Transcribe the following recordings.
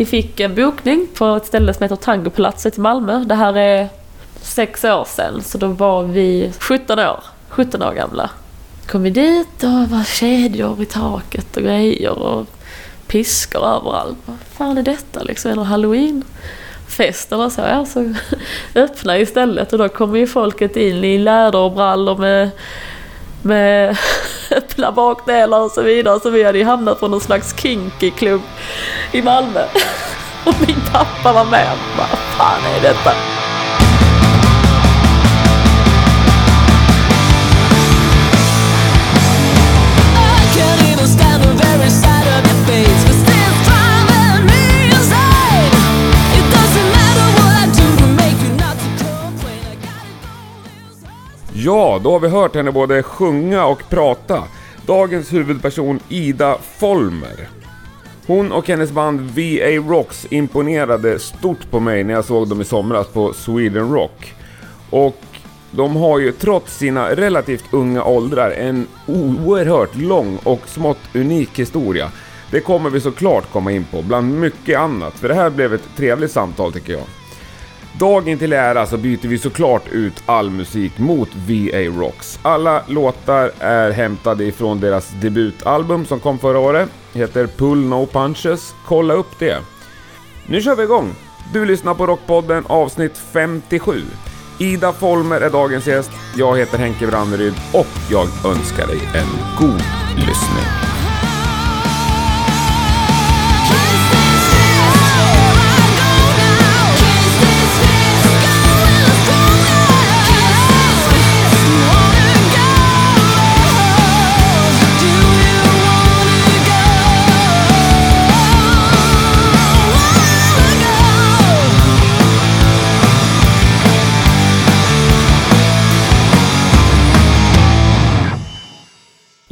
Vi fick en bokning på ett ställe som heter Tangopalatset i Malmö. Det här är sex år sedan, så då var vi 17 år. 17 år gamla. Kom vi dit och det var kedjor i taket och grejer och piskor överallt. Vad fan är detta liksom? Är det halloweenfest eller så? Ja, så öppna istället och då kommer ju folket in i läderbrallor med, med öppna bakdelar och så vidare. Så vi hade ju hamnat på någon slags kinky klubb i Malmö. Och min pappa var med. Vad fan är detta? Ja, då har vi hört henne både sjunga och prata. Dagens huvudperson Ida Folmer. Hon och hennes band VA Rocks imponerade stort på mig när jag såg dem i somras på Sweden Rock. Och de har ju trots sina relativt unga åldrar en oerhört lång och smått unik historia. Det kommer vi såklart komma in på, bland mycket annat, för det här blev ett trevligt samtal tycker jag. Dagen till ära så byter vi såklart ut all musik mot VA Rocks. Alla låtar är hämtade ifrån deras debutalbum som kom förra året. Heter Pull No Punches. Kolla upp det. Nu kör vi igång! Du lyssnar på Rockpodden avsnitt 57. Ida Folmer är dagens gäst. Jag heter Henke Branneryd och jag önskar dig en god lyssning.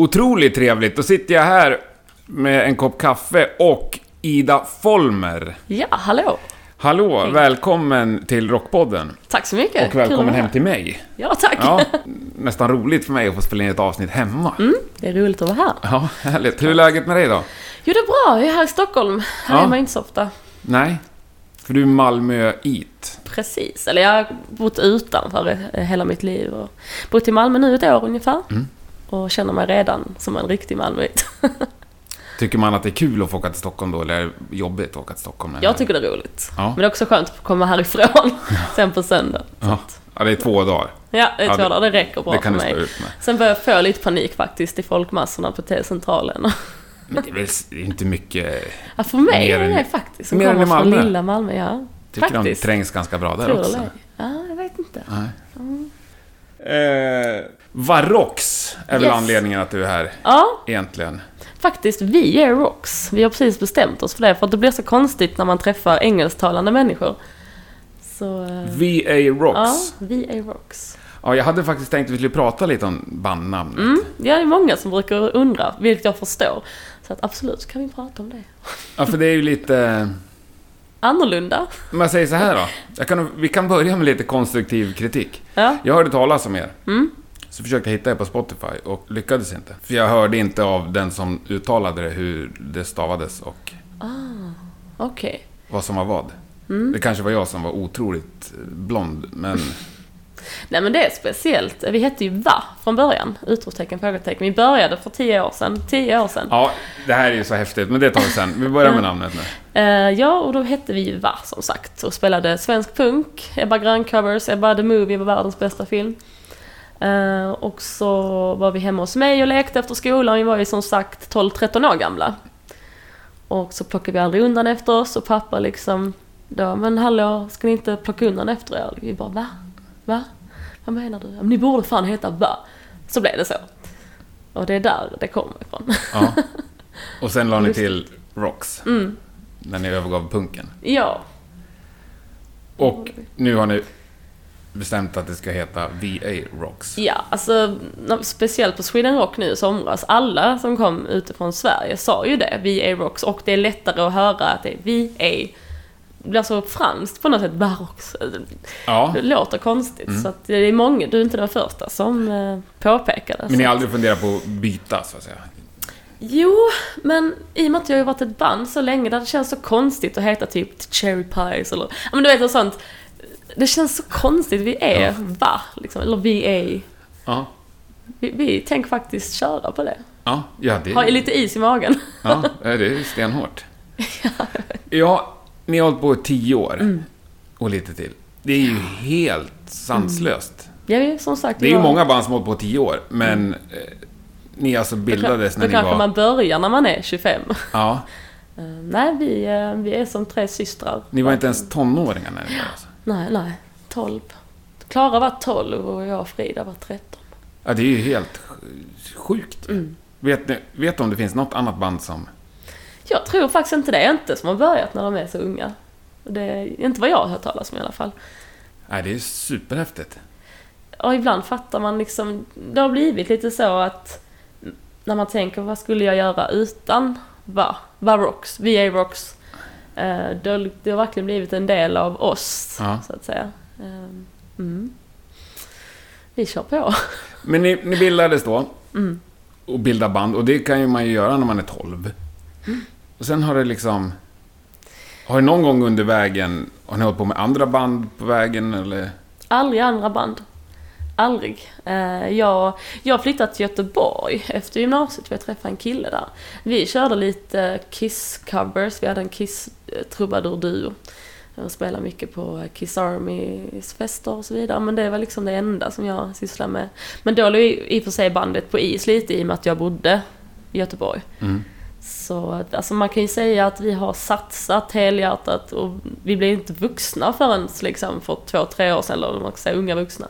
Otroligt trevligt. Då sitter jag här med en kopp kaffe och Ida Folmer. Ja, hallå! Hallå, välkommen till Rockpodden. Tack så mycket. Och välkommen hem till mig. Ja, tack. Ja, nästan roligt för mig att få spela in ett avsnitt hemma. Det är roligt att vara här. Ja, härligt. Hur är läget med dig då? Jo, det är bra. Jag är här i Stockholm. Här Ja. är man inte så ofta. Nej, för du är Malmö-it. Precis. Eller jag har bott utanför hela mitt liv. Och bott i Malmö nu ett år ungefär. Mm. Och känner mig redan som en riktig Malmöit. Tycker man att det är kul att få åka till Stockholm då, eller är det jobbigt att åka till Stockholm? Jag tycker det är roligt. Ja. Men det är också skönt att komma härifrån sen på söndag. Ja. ja, det är två dagar. Ja, det Ja, tror det- jag. Det räcker bra det kan för mig. ut med. Sen börjar jag få lite panik faktiskt i folkmassorna på T-centralen. Men det är väl det är inte mycket... Ja, för mig Mer är det faktiskt. Som mer än kommer från lilla Malmö, ja. Tycker faktiskt. de trängs ganska bra där Tror det också. eller ej. Ja, jag vet inte. Eh, Varox är väl Yes. anledningen att du är här, Ja, egentligen. faktiskt. Vi är Rocks. Vi har precis bestämt oss för det. För att det blir så konstigt när man träffar engelsktalande människor. Så... eh, VA Ja, Rocks. vi är Rocks. Ja, jag hade faktiskt tänkt att vi skulle prata lite om bandnamnet. Mm, ja, det är många som brukar undra, vilket jag förstår. Så att absolut kan vi prata om det. Ja, för det är ju lite... Annorlunda. Om jag säger så här då. Kan, vi kan börja med lite konstruktiv kritik. Ja. Jag hörde talas om er. Mm. Så försökte jag hitta er på Spotify och lyckades inte. För jag hörde inte av den som uttalade det hur det stavades och Okej. vad som var vad. Mm. Det kanske var jag som var otroligt blond, men... Nej men det är speciellt. Vi hette ju VA från början. Utropstecken, frågetecken. Vi började för tio år sedan. Tio år sedan. Ja, det här är ju så häftigt, men det tar vi sen. Vi börjar med namnet nu. Eh, ja, och då hette vi ju VA som sagt. Och spelade svensk punk, Ebba Grön-covers, Ebba the Movie var världens bästa film. Eh, och så var vi hemma hos mig och lekte efter skolan. Vi var ju som sagt 12-13 år gamla. Och så plockade vi aldrig undan efter oss och pappa liksom då, men hallå, ska ni inte plocka undan efter er? Vi bara, va? Va? Vad menar du? "Ja, Men ni borde fan heta VA. Så blev det så. Och det är där det kommer ifrån. Ja. Och sen la ni till Rocks. Mm. När ni övergav punken. Ja, Och nu har ni bestämt att det ska heta VA Rocks. Ja, alltså speciellt på Sweden Rock nu i somras. Alla som kom utifrån Sverige sa ju det, är Rocks. Och det är lättare att höra att det är. Det blir så franskt på något sätt, Barox. Ja. Det låter konstigt. Mm. Så det är många, du är inte den första som eh, påpekade. Men ni har aldrig funderat på att byta, så att säga? Jo, men i och med att jag har varit ett band så länge där det känns så konstigt att heta typ Cherry Pies eller... Ja men du vet något sånt. Det känns så konstigt. Vi är Ja. va? Liksom. Eller vi är... Ja, Vi, vi tänker faktiskt köra på det. ja, ja det, Ha lite is i magen. ja, det är stenhårt. Ja, ni har hållit på i tio år. Mm. Och lite till. Det är ju helt sanslöst. Ja, vi, som sagt. Det är ju var- många band som har hållit på i tio år, men eh, ni alltså bildades Då när ni kanske var... man börjar när man är 25. Ja, Eh, nej, vi, eh, vi är som tre systrar. ni var inte ens tonåringar när ni var alltså. Nej, nej. 12. Klara var 12 och jag och Frida var 13. Ja, det är ju helt sjukt. Mm. Vet, ni, vet du om det finns något annat band som... Jag tror faktiskt inte det. Inte som har börjat när de är så unga. Det är inte vad jag har hört talas om i alla fall. Nej, det är superhäftigt. Och ibland fattar man liksom, det har blivit lite så att när man tänker vad skulle jag göra utan va? Va Rocks? VA Rocks. Eh, det, har, det har verkligen blivit en del av oss, Ja. så att säga. Eh, mm. Vi kör på. Men ni, ni bildades då Mm. och bildade band och det kan ju man ju göra när man är 12. Och sen har det liksom... Har det någon gång under vägen, har ni hållit på med andra band på vägen eller? Aldrig andra band. Aldrig. Eh, jag, jag flyttade till Göteborg efter gymnasiet för jag träffade en kille där. Vi körde lite Kiss-covers, vi hade en Kiss-trubadur-duo. Jag spelade mycket på Kiss Armys fester och så vidare, men det var liksom det enda som jag sysslade med. Men då låg i och för sig bandet på is lite i och med att jag bodde i Göteborg. Mm. Så alltså man kan ju säga att vi har satsat helhjärtat och vi blev inte vuxna förrän liksom för två, tre år sedan, eller man ska säga unga vuxna.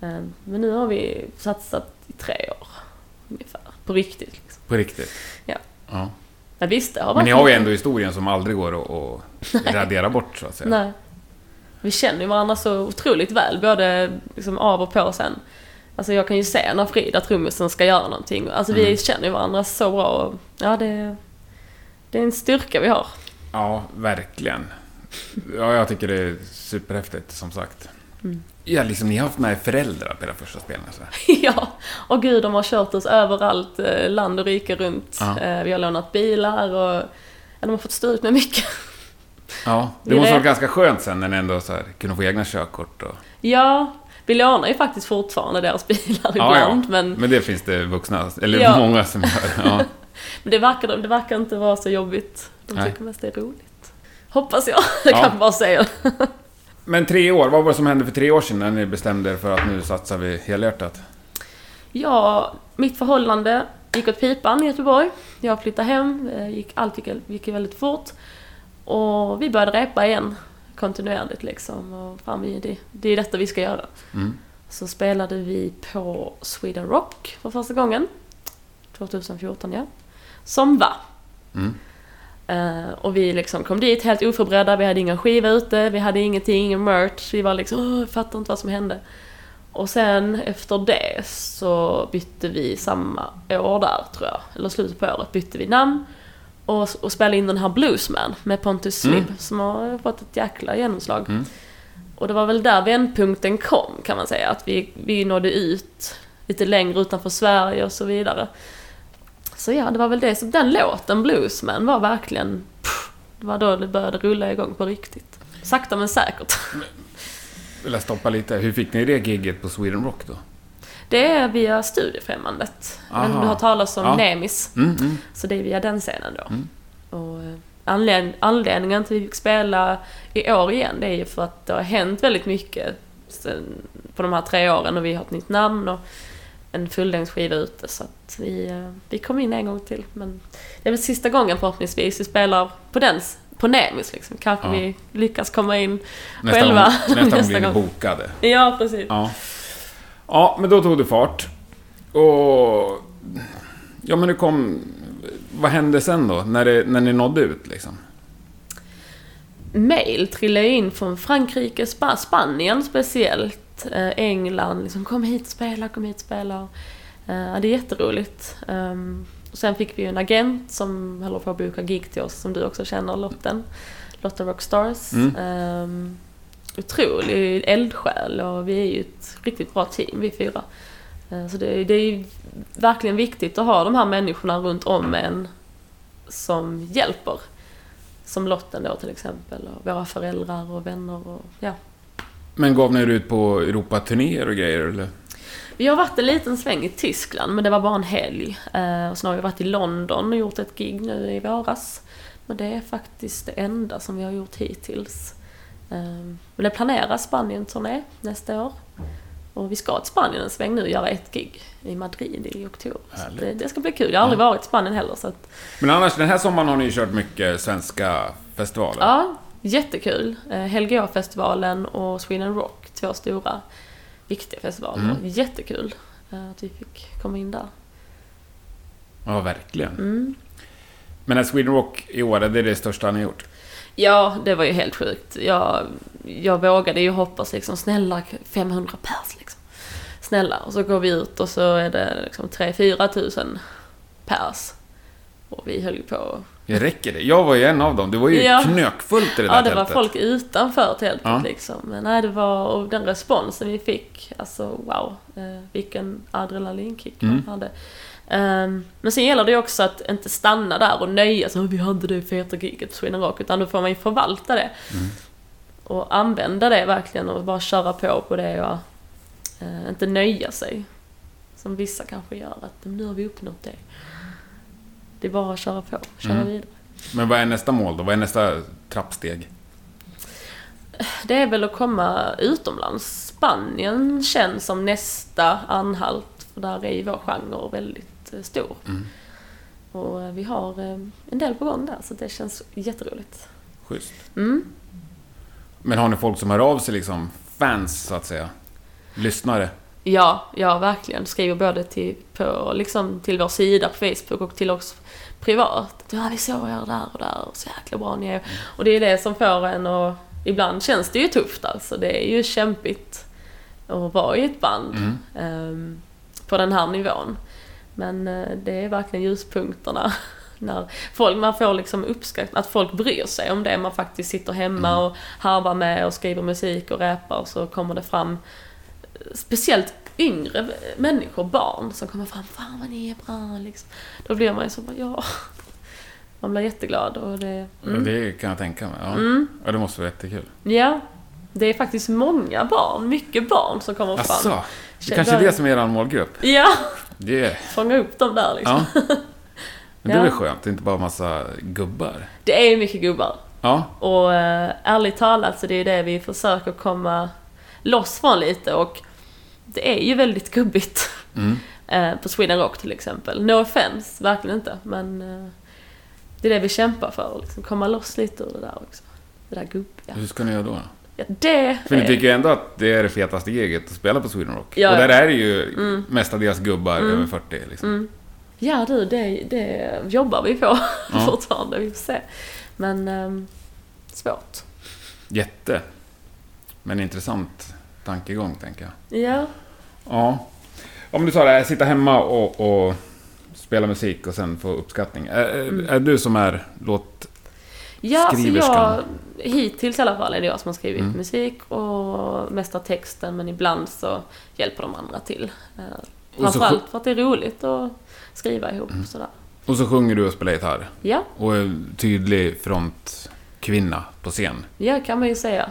Eh, Men nu har vi satsat i tre år ungefär, på riktigt. Liksom. På riktigt? Ja. ja. Men visst, det har Men varit ni har ju ändå historien som aldrig går att, att radera bort så att säga. Nej. Vi känner ju varandra så otroligt väl, både liksom av och på sen. Alltså jag kan ju se när Frida, trummisen, ska göra någonting. Alltså vi Mm. känner ju varandra så bra och ja, det, det är en styrka vi har. Ja, verkligen. Ja, jag tycker det är superhäftigt, som sagt. Mm. Ja, liksom ni har haft med föräldrar på era första spelningar. Så här. Ja, och gud de har kört oss överallt, eh, land och rike runt. Ja. Eh, Vi har lånat bilar och ja, de har fått stå ut med mycket. Ja, det måste är- vara ganska skönt sen när ni ändå så här, kunde få egna körkort och... Ja, vi lånar ju faktiskt fortfarande deras bilar Ja, ibland, ja. Men, Men det finns det vuxna, eller Ja. många som gör. Ja. Men det, verkar, det verkar inte vara så jobbigt. De Nej. tycker mest det är roligt. Hoppas jag, det kan Ja. jag bara säga. Men tre år, vad var det som hände för tre år sedan när ni bestämde er för att nu satsar vi helhjärtat? Ja, mitt förhållande gick åt pipan i Göteborg. Jag flyttade hem, eh, gick, allt gick, gick väldigt fort. Och vi började repa igen kontinuerligt liksom. Och fan, vi, det, det är detta vi ska göra. Mm. Så spelade vi på Sweden Rock för första gången. 2014 ja. Som va. Mm. Eh, och vi liksom kom dit helt oförberedda, vi hade ingen skiva ute, vi hade ingenting, ingen merch. Vi var liksom, jag fattar inte vad som hände. Och sen efter det så bytte vi samma år där tror jag, eller slutet på året bytte vi namn. Och, och spelade in den här Bluesman med Pontus Mm. Slibb som har fått ett jäkla genomslag. Mm. Och det var väl där vändpunkten kom kan man säga, att vi, vi nådde ut lite längre utanför Sverige och så vidare. Så ja, det var väl det. Så den låten, Bluesman, var verkligen... Pff, det var då det började rulla igång på riktigt. Sakta men säkert. Vill jag stoppa lite? Hur fick ni det gigget på Sweden Rock då? Det är via Studiefrämjandet. Men du har talat om Ja. Nemis. Mm, mm. Så det är via den scenen då. Mm. Och eh, anled- anledningen till att vi fick spela i år igen, det är ju för att det har hänt väldigt mycket på de här tre åren och vi har ett nytt namn och en fullängdsskiva ute så att vi, eh, vi kom in en gång till. Men det är väl sista gången förhoppningsvis vi spelar på den, på Nemis liksom. Kanske Ja. vi lyckas komma in Nästa själva gång, nästa gång nästa blir ni gång. bokade. Ja, precis. Ja. ja, men då tog det fart. Och... Ja, men det kom... Vad hände sen då? När, det, när ni nådde ut liksom? mail trillade in från Frankrike, Spa- Spanien speciellt, eh, England. Liksom, kom hit och spela, kom hit och spela. Eh, det är jätteroligt. Um, och sen fick vi ju en agent som håller på att boka gig till oss, som du också känner, Lotten. Lotta Rockstars. Mm. Um, otrolig eldsjäl och vi är ju ett riktigt bra team, vi fyra. Eh, Så det, det är verkligen viktigt att ha de här människorna runt om en som hjälper. Som Lotten då till exempel, och våra föräldrar och vänner och ja. Men gav ni er ut på Europaturnéer och grejer eller? Vi har varit en liten sväng i Tyskland, men det var bara en helg. Eh, och sen har vi varit i London och gjort ett gig nu i våras. Men det är faktiskt det enda som vi har gjort hittills. Eh, men det planeras Spanien-turné nästa år. Och vi ska till Spanien en sväng nu och göra ett gig i Madrid i oktober. Det, det ska bli kul. Jag har aldrig varit i Spanien heller. Så att, Men annars, den här sommaren har ni kört mycket svenska festivaler. ja, jättekul. Eh, Helgeå-festivalen och Sweden Rock, två stora viktiga festivaler. Mm. Jättekul eh, att vi fick komma in där. Ja, verkligen. Mm. Men Sweden Rock i år, det är det största ni har gjort? Ja, det var ju helt sjukt. Jag, jag vågade ju hoppas liksom, snälla 500 pers liksom. Snälla. Och så går vi ut och så är det liksom 3-4 tusen pers. Och vi höll ju på. Det räcker det? Jag var ju en av dem. Det var ju Ja. knökfullt i det där Ja, det var tältet. folk utanför tältet Ja. liksom. Men nej, det var, och den responsen vi fick, alltså wow. Eh, vilken adrenalinkick Mm. man hade. Ehm, men sen gäller det ju också att inte stanna där och nöja sig. "Åh, Vi hade det feta giget på Sweden Rock. Utan då får man ju förvalta det. Mm. Och använda det verkligen och bara köra på på det och eh, inte nöja sig. Som vissa kanske gör, att nu har vi uppnått det. Det är bara att köra på, köra Mm. vidare. Men vad är nästa mål då? Vad är nästa trappsteg? Det är väl att komma utomlands. Spanien känns som nästa anhalt. För där är ju vår genre väldigt eh, stor. Mm. Och eh, vi har eh, en del på gång där, så det känns jätteroligt. Schysst. Mm. Men har ni folk som hör av sig liksom? Fans, så att säga? Lyssnare? Ja, ja verkligen. Skriver både till, på, liksom, till vår sida på Facebook och till oss privat. Ja, vi såg er där och där och så jäkla bra ni är. Och det är det som får en och ibland känns det ju tufft alltså. Det är ju kämpigt att vara i ett band Mm. ehm, på den här nivån. Men eh, det är verkligen ljuspunkterna. När folk, man får liksom uppskatt, att folk bryr sig om det. Man faktiskt sitter hemma Mm. och harvar med och skriver musik och räpar och så kommer det fram speciellt yngre människor, barn, som kommer fram. Fan vad ni är bra liksom. Då blir man ju så bara, ja. Man blir jätteglad och det... Ja, Det kan jag tänka mig. Ja. Mm. ja, det måste vara jättekul. Ja. Det är faktiskt många barn, mycket barn som kommer fram. Asså? Det kanske är det som är er målgrupp? Ja, Det är... fånga upp dem där liksom. Ja. Men det är väl skönt? Det är inte bara massa gubbar? Det är mycket gubbar. Ja. Och eh, ärligt talat så det är det vi försöker komma loss från lite och det är ju väldigt gubbigt. Mm. Eh, på Sweden Rock till exempel. No offense, verkligen inte. Men eh, det är det vi kämpar för, att liksom komma loss lite ur det där också. Det där gubbiga. Hur ska ni göra då? Ja, det För ni är... tycker ju ändå att det är det fetaste giget att spela på Sweden Rock. Ja, och där är det ju Mm. mestadels gubbar Mm. över 40 liksom. Mm. Ja du, det, det jobbar vi på Ja. fortfarande. Vi får se. Men ehm, svårt. Jätte. Men intressant tankegång, tänker jag. Ja. Ja. Om du sa det sitta hemma och, och spela musik och sen få uppskattning. Är, Mm. är du som är låt... Ja, alltså jag, hittills i alla fall är det jag som har skrivit Mm. musik och mest av texten men ibland så hjälper de andra till. Så Framförallt för att det är roligt att skriva ihop Mm. sådär. Och så sjunger du och spelar gitarr. Ja, Och är tydlig frontkvinna på scen. ja kan man ju säga.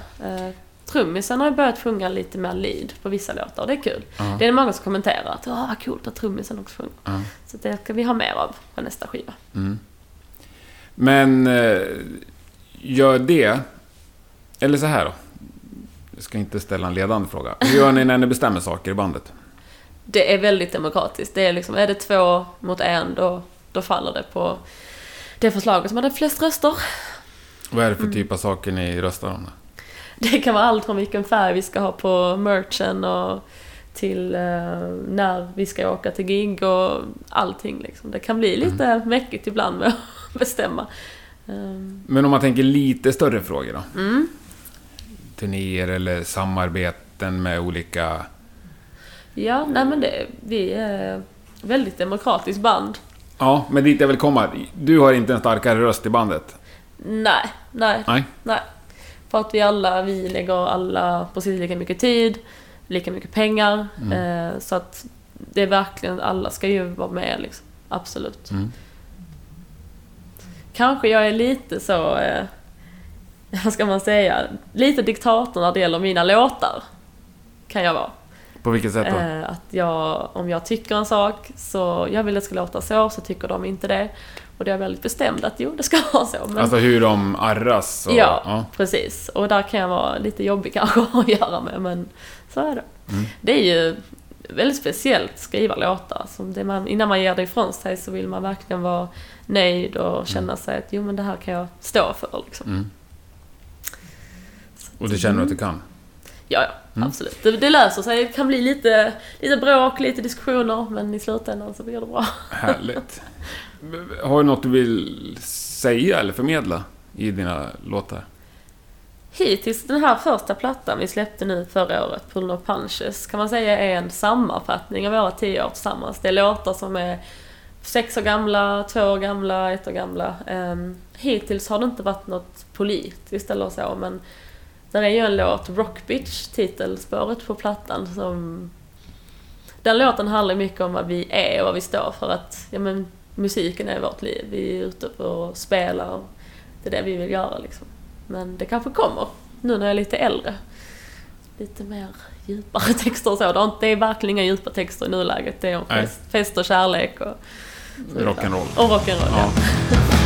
Trummisen har börjat sjunga lite mer lead på vissa låtar och det är kul. Ja. Det är många som kommenterar att Åh, vad coolt att trummisen också sjunger. Ja. Så det ska vi ha mer av på nästa skiva. Mm. Men eh, gör det... Eller så här då. Jag ska inte ställa en ledande fråga. Hur gör ni när ni bestämmer saker i bandet? Det är väldigt demokratiskt. Det är liksom, är det två mot en då, då faller det på det förslaget som hade flest röster. Vad är det för Mm. typ av saker ni röstar om? Då? Det kan vara allt från vilken färg vi ska ha på merchen och till eh, när vi ska åka till gig och allting liksom. Det kan bli lite mäckigt ibland med att bestämma. Ehm, Men om man tänker lite större frågor då? Mm. Turnéer eller samarbeten med olika... Ja, nej men det, vi är väldigt demokratiskt band. Ja, men dit jag vill komma. Du har inte en starkare röst i bandet? Nej, nej, Nej. nej. För att vi alla, vi lägger alla precis lika mycket tid, lika mycket pengar. Mm. Eh, så att det är verkligen, alla ska ju vara med liksom. Absolut. Mm. Kanske jag är lite så, eh, vad ska man säga, lite diktator när det gäller mina låtar. Kan jag vara. På vilket sätt då? Eh, att jag, om jag tycker en sak så, jag vill att det ska låta så, så tycker de inte det. Och det är jag väldigt bestämd att jo, det ska vara så. Men, Alltså hur de arras och... ja, precis. Och där kan jag vara lite jobbig kanske att göra med, men så är det. Mm. Det är ju väldigt speciellt att skriva låtar. Som det man, innan man ger det ifrån sig så vill man verkligen vara nöjd och känna sig att jo men det här kan jag stå för. Liksom. Mm. Och det känner du att du kan? Ja, ja, Mm. absolut. Det, det löser sig. Det kan bli lite, lite bråk, lite diskussioner, men i slutändan så blir det bra. Härligt. Har du något du vill säga eller förmedla i dina låtar? Hittills den här första plattan vi släppte nu förra året, Pull No Punches, kan man säga är en sammanfattning av våra tio år tillsammans. Det är låtar som är sex år gamla, två år gamla, ett år gamla. Um, hittills har det inte varit något politiskt eller så, men där är ju en låt, Rock Bitch, titelspåret på plattan, som... Den låten handlar mycket om vad vi är och vad vi står för. Att, ja men, musiken är vårt liv. Vi är ute och spelar. Det är det vi vill göra liksom. Men det kanske kommer, nu när jag är lite äldre. Lite mer djupare texter och så. Det är inte- Det är verkligen inga djupa texter i nuläget. Det är om fest, fest och kärlek och... Rock'n'roll. Och rock'n'roll, ja. Ja.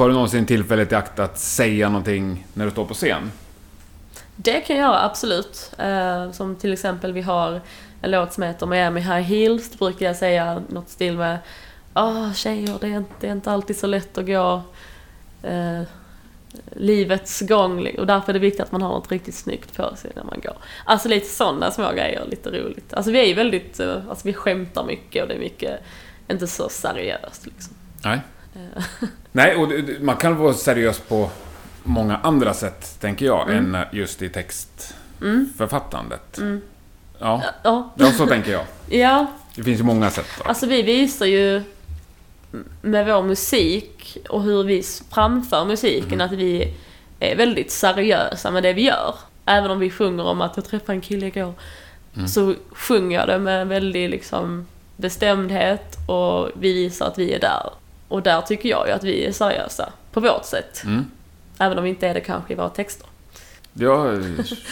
Tar du någonsin tillfället i akt att säga någonting när du står på scen? Det kan jag göra, absolut. Eh, som till exempel vi har en låt som heter Miami High Heels. Då brukar jag säga något stil med Åh tjejer, det är, inte, det är inte alltid så lätt att gå eh, livets gång. Och därför är det viktigt att man har något riktigt snyggt på sig när man går. Alltså lite sådana små grejer, lite roligt. Alltså vi är ju väldigt, eh, alltså vi skämtar mycket och det är mycket, inte så seriöst liksom. Nej. Eh, Nej, och man kan vara seriös på många andra sätt, tänker jag, Mm. än just i textförfattandet. Mm. Ja. Ja, ja, så tänker jag. ja, Det finns ju många sätt. Då. Alltså vi visar ju med vår musik och hur vi framför musiken att vi är väldigt seriösa med det vi gör. Även om vi sjunger om att jag träffade en kille igår så sjunger jag det med väldigt liksom bestämdhet och vi visar att vi är där. Och där tycker jag ju att vi är seriösa på vårt sätt. Mm. Även om vi inte är det kanske i våra texter. Jag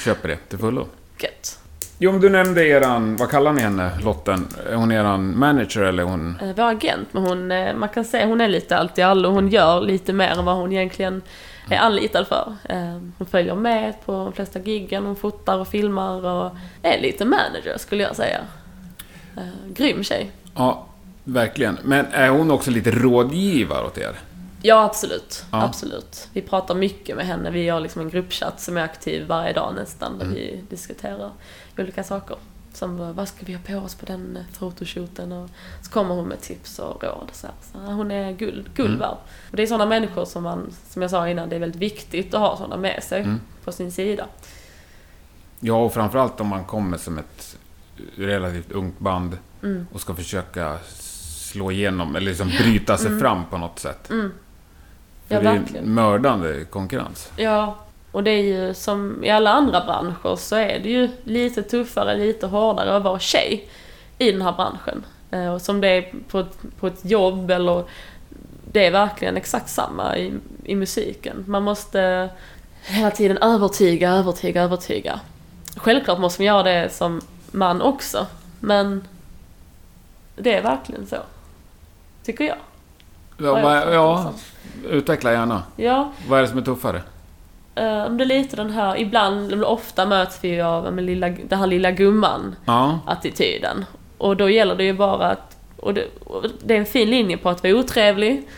köper det till fullo. Gött. Jo, men du nämnde eran, vad kallar ni henne, Lotten? Är hon eran manager eller hon... Eh, Vår agent, men hon, eh, man kan säga hon är lite allt i allo. Hon gör lite mer än vad hon egentligen är anlitad för. Eh, Hon följer med på de flesta giggen, hon fotar och filmar och är lite manager skulle jag säga. Grym tjej. Ja, verkligen. Men är hon också lite rådgivare åt er? Ja, absolut. Ja. Absolut. Vi pratar mycket med henne. Vi har liksom en gruppchatt som är aktiv varje dag nästan, där vi diskuterar olika saker. Som eh, vad ska vi ha på oss på den eh, fotoshooten? Och så kommer hon med tips och råd. Så, så hon är guld, guld värd. Och det är sådana människor som man, som jag sa innan, det är väldigt viktigt att ha sådana med sig på sin sida. Ja, och framförallt om man kommer som ett relativt ungt band Mm. och ska försöka slå igenom, eller liksom bryta sig fram på något sätt. Mm. Ja, det är verkligen. mördande konkurrens. Ja, och det är ju som i alla andra branscher så är det ju lite tuffare, lite hårdare att vara tjej i den här branschen. Eh, Och som det är på ett, på ett jobb eller det är verkligen exakt samma i, i musiken. Man måste hela tiden övertyga, övertyga, övertyga. Självklart måste man göra det som man också, men Det är verkligen så. Tycker jag. Ja, jag ja det som. utveckla gärna. Ja, Vad är det som är tuffare? om det är lite den här, ibland, eller ofta möts vi ju av men lilla, den här lilla gumman Ja. Och då gäller det ju bara att, och det, och det är en fin linje på att vara otrevlig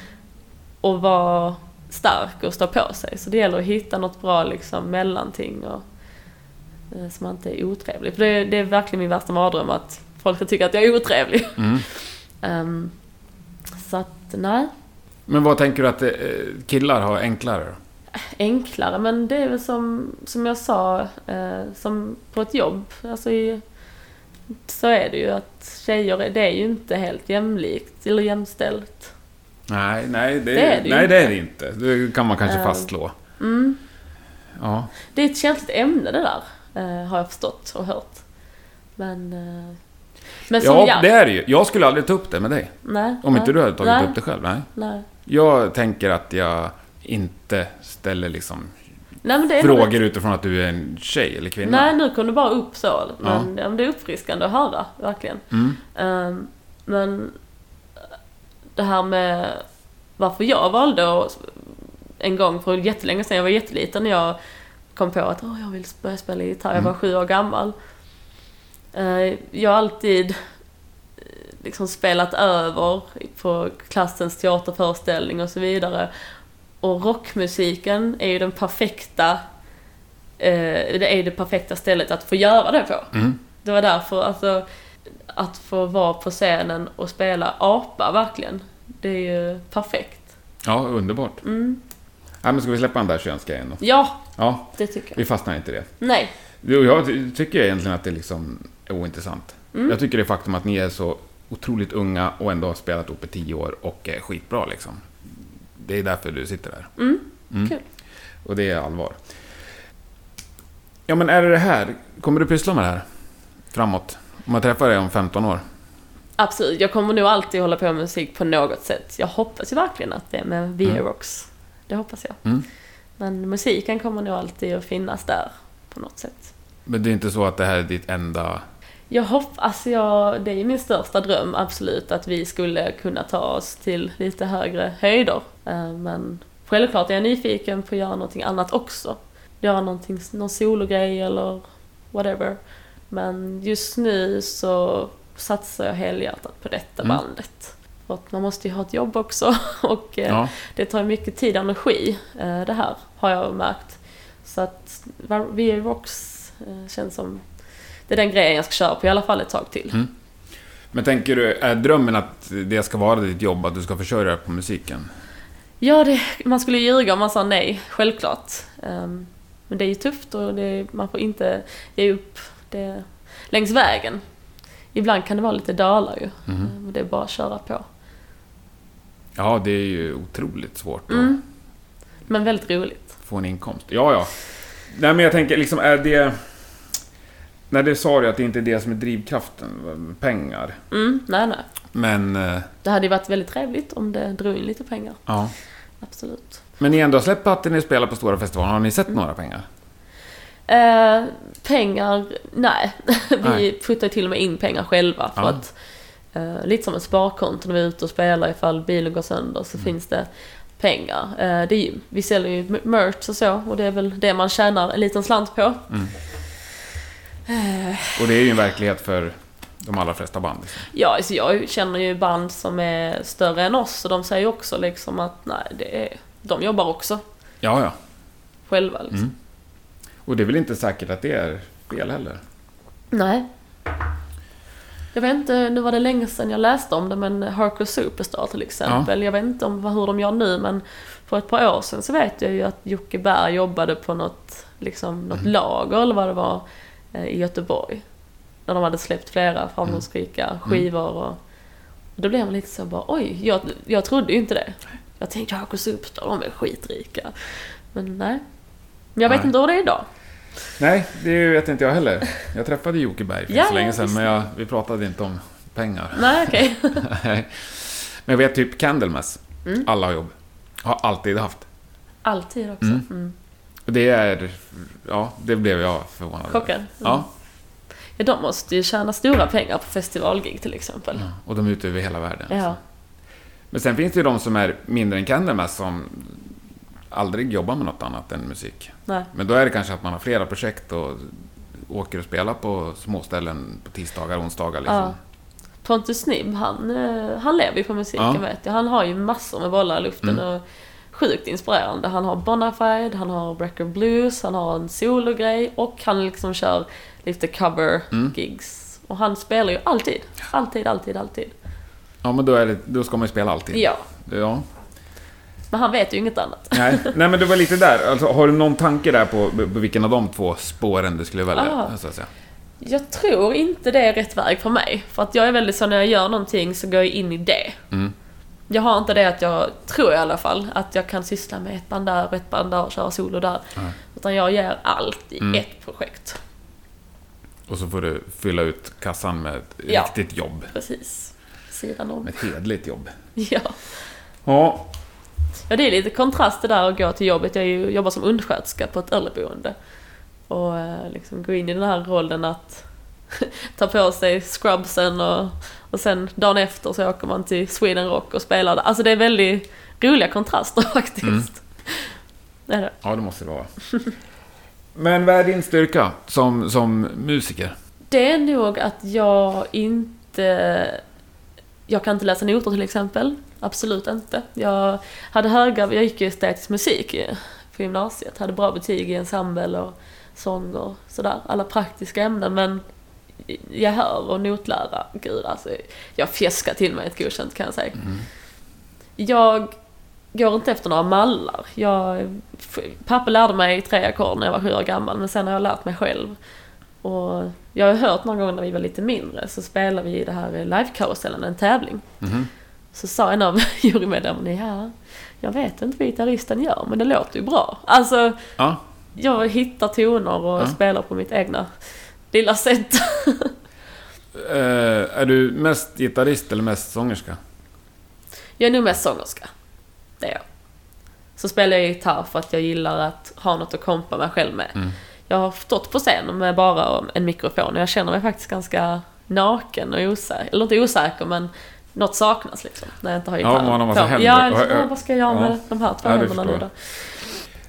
och vara stark och stå på sig. Så det gäller att hitta något bra liksom mellanting och, eh, som inte är otrevlig. För det, det är verkligen min värsta mardröm att folk ska tycka att jag är otrevlig. mm. Ehm, så att, nej. Men vad tänker du att eh, killar har enklare då? enklare, men det är väl som, som jag sa, eh, som på ett jobb, alltså i, så är det ju att tjejer, det är ju inte helt jämlikt eller jämställt. Nej, nej, det, Det är det nej, inte. det är det inte. Det kan man kanske Eh. fastslå. Mm. Ja. Det är ett känsligt ämne det där, eh, har jag förstått och hört. Men, men som Ja, jag... det är det ju. Jag skulle aldrig ta upp det med dig. nej, Om nej, inte du hade tagit nej, upp det själv. Nej. Nej. Jag tänker att jag inte ställer liksom nej, frågor utifrån att du är en tjej eller kvinna. Nej, nu kom det bara upp så. Men ja. men det är uppfriskande att höra, verkligen. Mm. Ehm, men det här med varför jag valde att en gång för jättelänge sedan, jag var jätteliten, när jag kom på att Åh, jag vill börja spela gitarr, jag var sju år gammal. Eh, jag har alltid eh, liksom spelat över på klassens teaterföreställning och så vidare. Och rockmusiken är ju den perfekta eh, det är det perfekta stället att få göra det på. Mm. Det var därför, alltså, att få vara på scenen och spela apa, verkligen. Det är ju perfekt. Ja, underbart. Mm. Ja, men ska vi släppa den där könsgrejen då? Ja, Ja, det tycker jag. vi fastnar inte i det. Nej. Jo, Jag ty- tycker egentligen att det liksom ointressant. Mm. Jag tycker det faktum att ni är så otroligt unga och ändå har spelat ihop i tio år och är skitbra liksom. Det är därför du sitter där. Mm. Mm. Kul. Och det är allvar. Ja, men är det det här? Kommer du pyssla med det här? Framåt? Om jag träffar dig om 15 år? Absolut, jag kommer nog alltid hålla på med musik på något sätt. Jag hoppas ju verkligen att det är med VA Mm. Det hoppas jag. Mm. Men musiken kommer nog alltid att finnas där på något sätt. Men det är inte så att det här är ditt enda... Jag hoppas, alltså jag, det är min största dröm absolut att vi skulle kunna ta oss till lite högre höjder. Eh, Men självklart är jag nyfiken på att göra någonting annat också. Göra någonting, någon sologrej eller whatever. Men just nu så satsar jag helhjärtat på detta Mm. bandet. För att man måste ju ha ett jobb också och eh, Ja, det tar mycket tid och energi eh, det här har jag märkt. Så att VA Rocks känns som det är den grejen jag ska köra på i alla fall ett tag till. Mm. men tänker du, är drömmen att det ska vara ditt jobb, att du ska försörja dig på musiken? Ja, det, man skulle ljuga om man sa nej, självklart. Ehm, men det är ju tufft och det, man får inte ge upp det längs vägen. Ibland kan det vara lite dalar ju. Mhm. Ehm, Det är bara att köra på. Ja, det är ju otroligt svårt Mm. Men väldigt roligt. få en inkomst. Ja, ja. Nej, men jag tänker liksom, är det... När det sa du att det inte är det som är drivkraften, pengar. Mm, nej, nej. Men, eh, Det hade ju varit väldigt trevligt om det drog in lite pengar. ja. Absolut. Men ni ändå har släppt att ni spelar på stora festivaler. Har ni sett några pengar? Eh, pengar, nej. vi Nej. puttar till och med in pengar själva. För Ja. att, eh, lite som ett sparkonto när vi är ute och spelar ifall bilen går sönder så finns det pengar. Eh, det är vi säljer ju merch och så och det är väl det man tjänar en liten slant på. Och det är ju en verklighet för de allra flesta band. Liksom. Ja, alltså jag känner ju band som är större än oss och de säger också liksom att nej, det är, de jobbar också Ja, ja. själva liksom. Mm. Och det är väl inte säkert att det är fel heller. Nej. Jag vet inte, nu var det länge sedan jag läste om det, men Hardcore Superstar till exempel. Jag vet inte om hur de gör nu, men för ett par år sedan så vet jag ju att Jocke Berg jobbade på något, liksom, något lager eller vad det var i Göteborg. När de hade släppt flera framgångsrika skivor och, och då blev man lite så bara, oj, jag, jag trodde ju inte det. Jag tänkte Hardcore Superstar, de är skitrika. Men nej. Jag vet Nej. inte hur det är idag. Nej, det vet inte jag heller. Jag träffade Jocke Berg för Ja, så länge sedan, men jag, vi pratade inte om pengar. Nej, okej. Nej. men jag vet typ Candlemass. Mm. Alla har jobb. Har alltid haft. Alltid också. Mm. Mm. Det är... Ja, det blev jag förvånad över. Chockad. Mm. Ja. Ja, de måste ju tjäna stora pengar på festivalgig till exempel. Ja, och de är ute över hela världen. Ja. Men sen finns det ju de som är mindre än Candlemass som aldrig jobbar med något annat än musik. Nej. Men då är det kanske att man har flera projekt och åker och spelar på småställen på tisdagar och onsdagar. Liksom. Ja. Pontus Snibb, han, eh, han lever ju på musiken Ja. vet jag. Han har ju massor med bollar i luften Mm. och sjukt inspirerande. Han har Bonafide, han har Brecker Blues, han har en sologrej och han liksom kör lite cover-gigs. Och han spelar ju alltid. Alltid, alltid, alltid. Ja, men då, är det, då ska man ju spela alltid. Ja. ja. Men han vet ju inget annat. Nej, nej, men det var lite där. Alltså, har du någon tanke där på, på vilken av de två spåren du skulle välja? Ah. Så att säga? Jag tror inte det är rätt väg för mig. För att jag är väldigt så när jag gör någonting så går jag in i det. Mm. Jag har inte det att jag, tror i alla fall, att jag kan syssla med ett band där och ett band där och köra solo där. Nej. Utan jag ger allt i Mm. ett projekt. Och så får du fylla ut kassan med ett Ja. riktigt jobb. Precis. Sidan om. Med ett hedligt jobb. Ja. Ja, ja, det är lite kontrast det där att gå till jobbet. Jag jobbar som undersköterska på ett äldreboende. Och eh, liksom gå in i den här rollen att ta på sig scrubsen och, och sen dagen efter så åker man till Sweden Rock och spelar där. Alltså det är väldigt roliga kontraster faktiskt. Mm. Det är det. ja det måste det vara. Men vad är din styrka som, som musiker? Det är nog att jag inte... Jag kan inte läsa noter till exempel. Absolut inte. Jag hade höga... Jag gick ju estetisk musik på gymnasiet. Hade bra betyg i ensemble och sång och sådär. Alla praktiska ämnen men jag hör och notlära, gud alltså. Jag fjäskar till mig ett godkänt kan jag säga. Jag går inte efter några mallar. Jag, pappa lärde mig tre ackord när jag var sju år gammal men sen har jag lärt mig själv. Och jag har hört några gånger när vi var lite mindre så spelade vi i det här livekarusellen, en tävling. Mhm. Så sa en av jurymedlemmarna, ja, jag vet inte vad gitarristen gör men det låter ju bra. Alltså, Ja, jag hittar toner och Ja. spelar på mitt egna lilla sätt. eh, är du mest gitarrist eller mest sångerska? Jag är nog mest sångerska. Det är jag. Så spelar jag gitarr för att jag gillar att ha något att kompa mig själv med. Mm. Jag har stått på scen med bara en mikrofon och jag känner mig faktiskt ganska naken och osäker. Eller inte osäker men något saknas liksom. När jag inte har Ja, gitarren man har massa händer. Ja, liksom, ja, vad ska jag göra med Ja. de här två Ja, händerna nu då?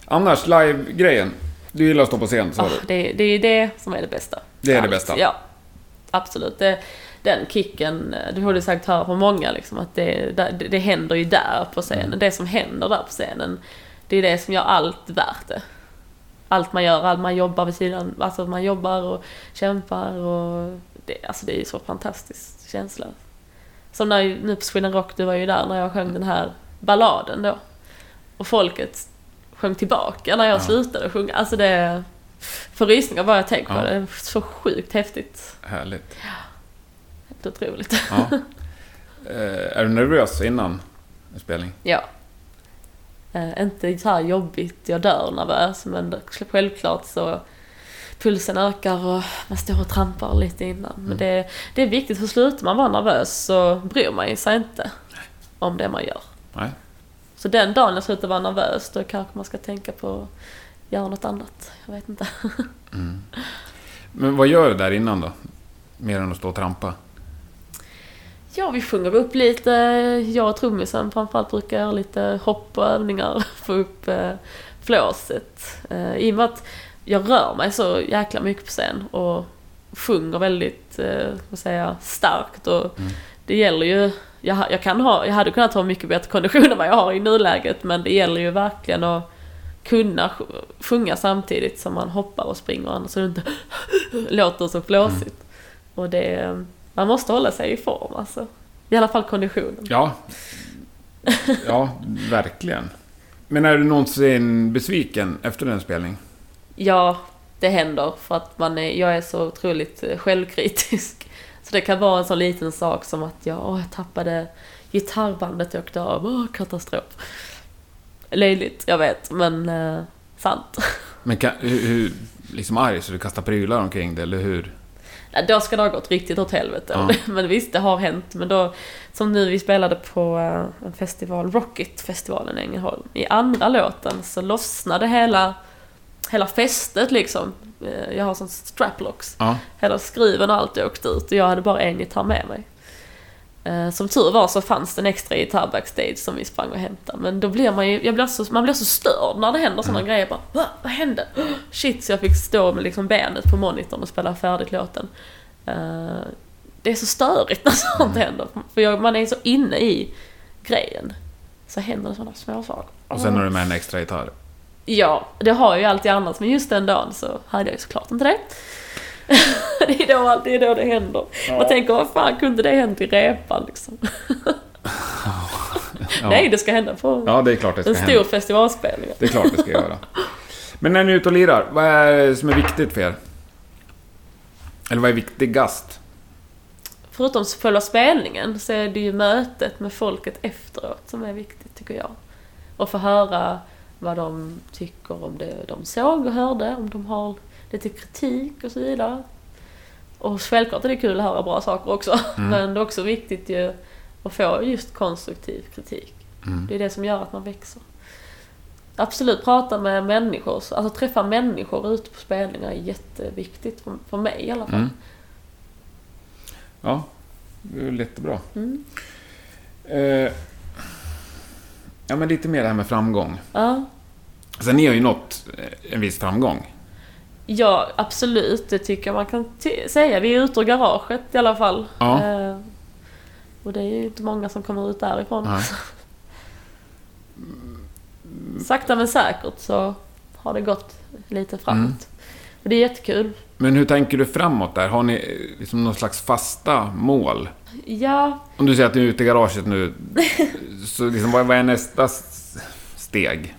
Annars, live-grejen. Du gillar att stå på scen, sa Ah, du? det, det är det som är det bästa. Det är det Allt. bästa? Ja, absolut. Det, den kicken, eh, det har du sagt höra från många, liksom, att det, det, det händer ju där på scenen. Mm. Det som händer där på scenen, det är det som gör allt värt det. Allt man gör, allt man jobbar vid sidan, alltså man jobbar och kämpar och det, alltså det är ju så fantastisk känsla. Som när, nu på Sweden Rock, du var ju där när jag sjöng den här balladen då. Och folket sjöng tillbaka när jag Ja. slutade sjunga. Alltså det... Får rysningar bara jag tänker Ja. på det. Det är så sjukt häftigt. Härligt. Helt otroligt. Ja. eh, är du nervös innan en spelning? Ja. Eh, inte så här jobbigt, jag dör nervös, men självklart så pulsen ökar och man står och trampar lite innan. Men Mm. det, det är viktigt, för slutar man vara nervös så bryr man sig inte om det man gör. Nej. Så den dagen jag slutar vara nervös, då kanske man ska tänka på göra något annat. Jag vet inte. Mm. Men vad gör du där innan då? Mer än att stå och trampa? Ja, vi sjunger upp lite. Jag och trummisen framförallt brukar göra lite hopp och övningar. Få upp eh, flåset. Eh, I och med att jag rör mig så jäkla mycket på scen och sjunger väldigt, eh, vad säger jag, starkt. Och Mm. Det gäller ju, jag, kan ha, jag hade kunnat ha mycket bättre kondition än vad jag har i nuläget. Men det gäller ju verkligen att kunna sj- sjunga samtidigt som man hoppar och springer annars så det inte låter så flåsigt. Och det, man måste hålla sig i form alltså. I alla fall konditionen. Ja. Ja, verkligen. Men är du någonsin besviken efter en spelning? Ja, det händer för att man är, jag är så otroligt eh, självkritisk. Så det kan vara en sån liten sak som att jag, åh, jag tappade gitarrbandet och åkte av, åh, katastrof. Löjligt, jag vet, men eh, sant. Men kan, hur, hur, liksom arg så du kastar prylar omkring det, eller hur? Nej, Då ska det ha gått riktigt åt helvete. Ja. Men visst, det har hänt. Men då, som nu vi spelade på eh, en festival, Rocket-festivalen i Ängelholm. I andra låten så lossnade hela, hela fästet liksom. Eh, Jag har sån straplocks. Ja. Hela skruven och allt åkt ut och jag hade bara en gitarr med mig. Eh, Som tur var så fanns det en extra gitarr backstage som vi sprang och hämtade. Men då blir man ju, jag blir så, man blir så störd när det händer sådana grejer. Bara, Va? Vad hände? Shit, så jag fick stå med liksom benet på monitorn och spela färdigt låten. Eh, Det är så störigt när sånt händer. För jag, man är så inne i grejen. Så händer det sådana små saker. Och sen har du med en extra gitarr. Ja, det har jag ju alltid annars, men just den dagen så hade jag ju såklart inte det. det, är då, det är då det händer. Man tänker, vad fan kunde det hänt i repan liksom? Nej, det ska hända på Ja, det är klart det ska en stor hända. festivalspelning. Det är klart det ska göra. Men när ni är ute och lirar, vad är det som är viktigt för er? Eller vad är viktigast? Förutom själva spelningen så är det ju mötet med folket efteråt som är viktigt tycker jag. Och få höra vad de tycker om det de såg och hörde, om de har lite kritik och så vidare. Och självklart är det kul att höra bra saker också, men det är också viktigt ju att få just konstruktiv kritik. Det är det som gör att man växer. Absolut prata med människor, alltså träffa människor ute på spelningar är jätteviktigt för, för mig i alla fall. Mm. Ja, det är jättebra. Mm. Eh, ja, men lite mer det här med framgång. Ja. Sen ni har ju nått eh, en viss framgång. Ja, absolut. Det tycker jag man kan säga. Vi är ute ur garaget i alla fall. Ja. Eh, och det är ju inte många som kommer ut därifrån. Nej. Sakta men säkert så har det gått lite framåt. Mm. Och det är jättekul. Men hur tänker du framåt där? Har ni eh, liksom någon slags fasta mål? Ja, Om du säger att du är ute i garaget nu, så liksom, vad är nästa steg?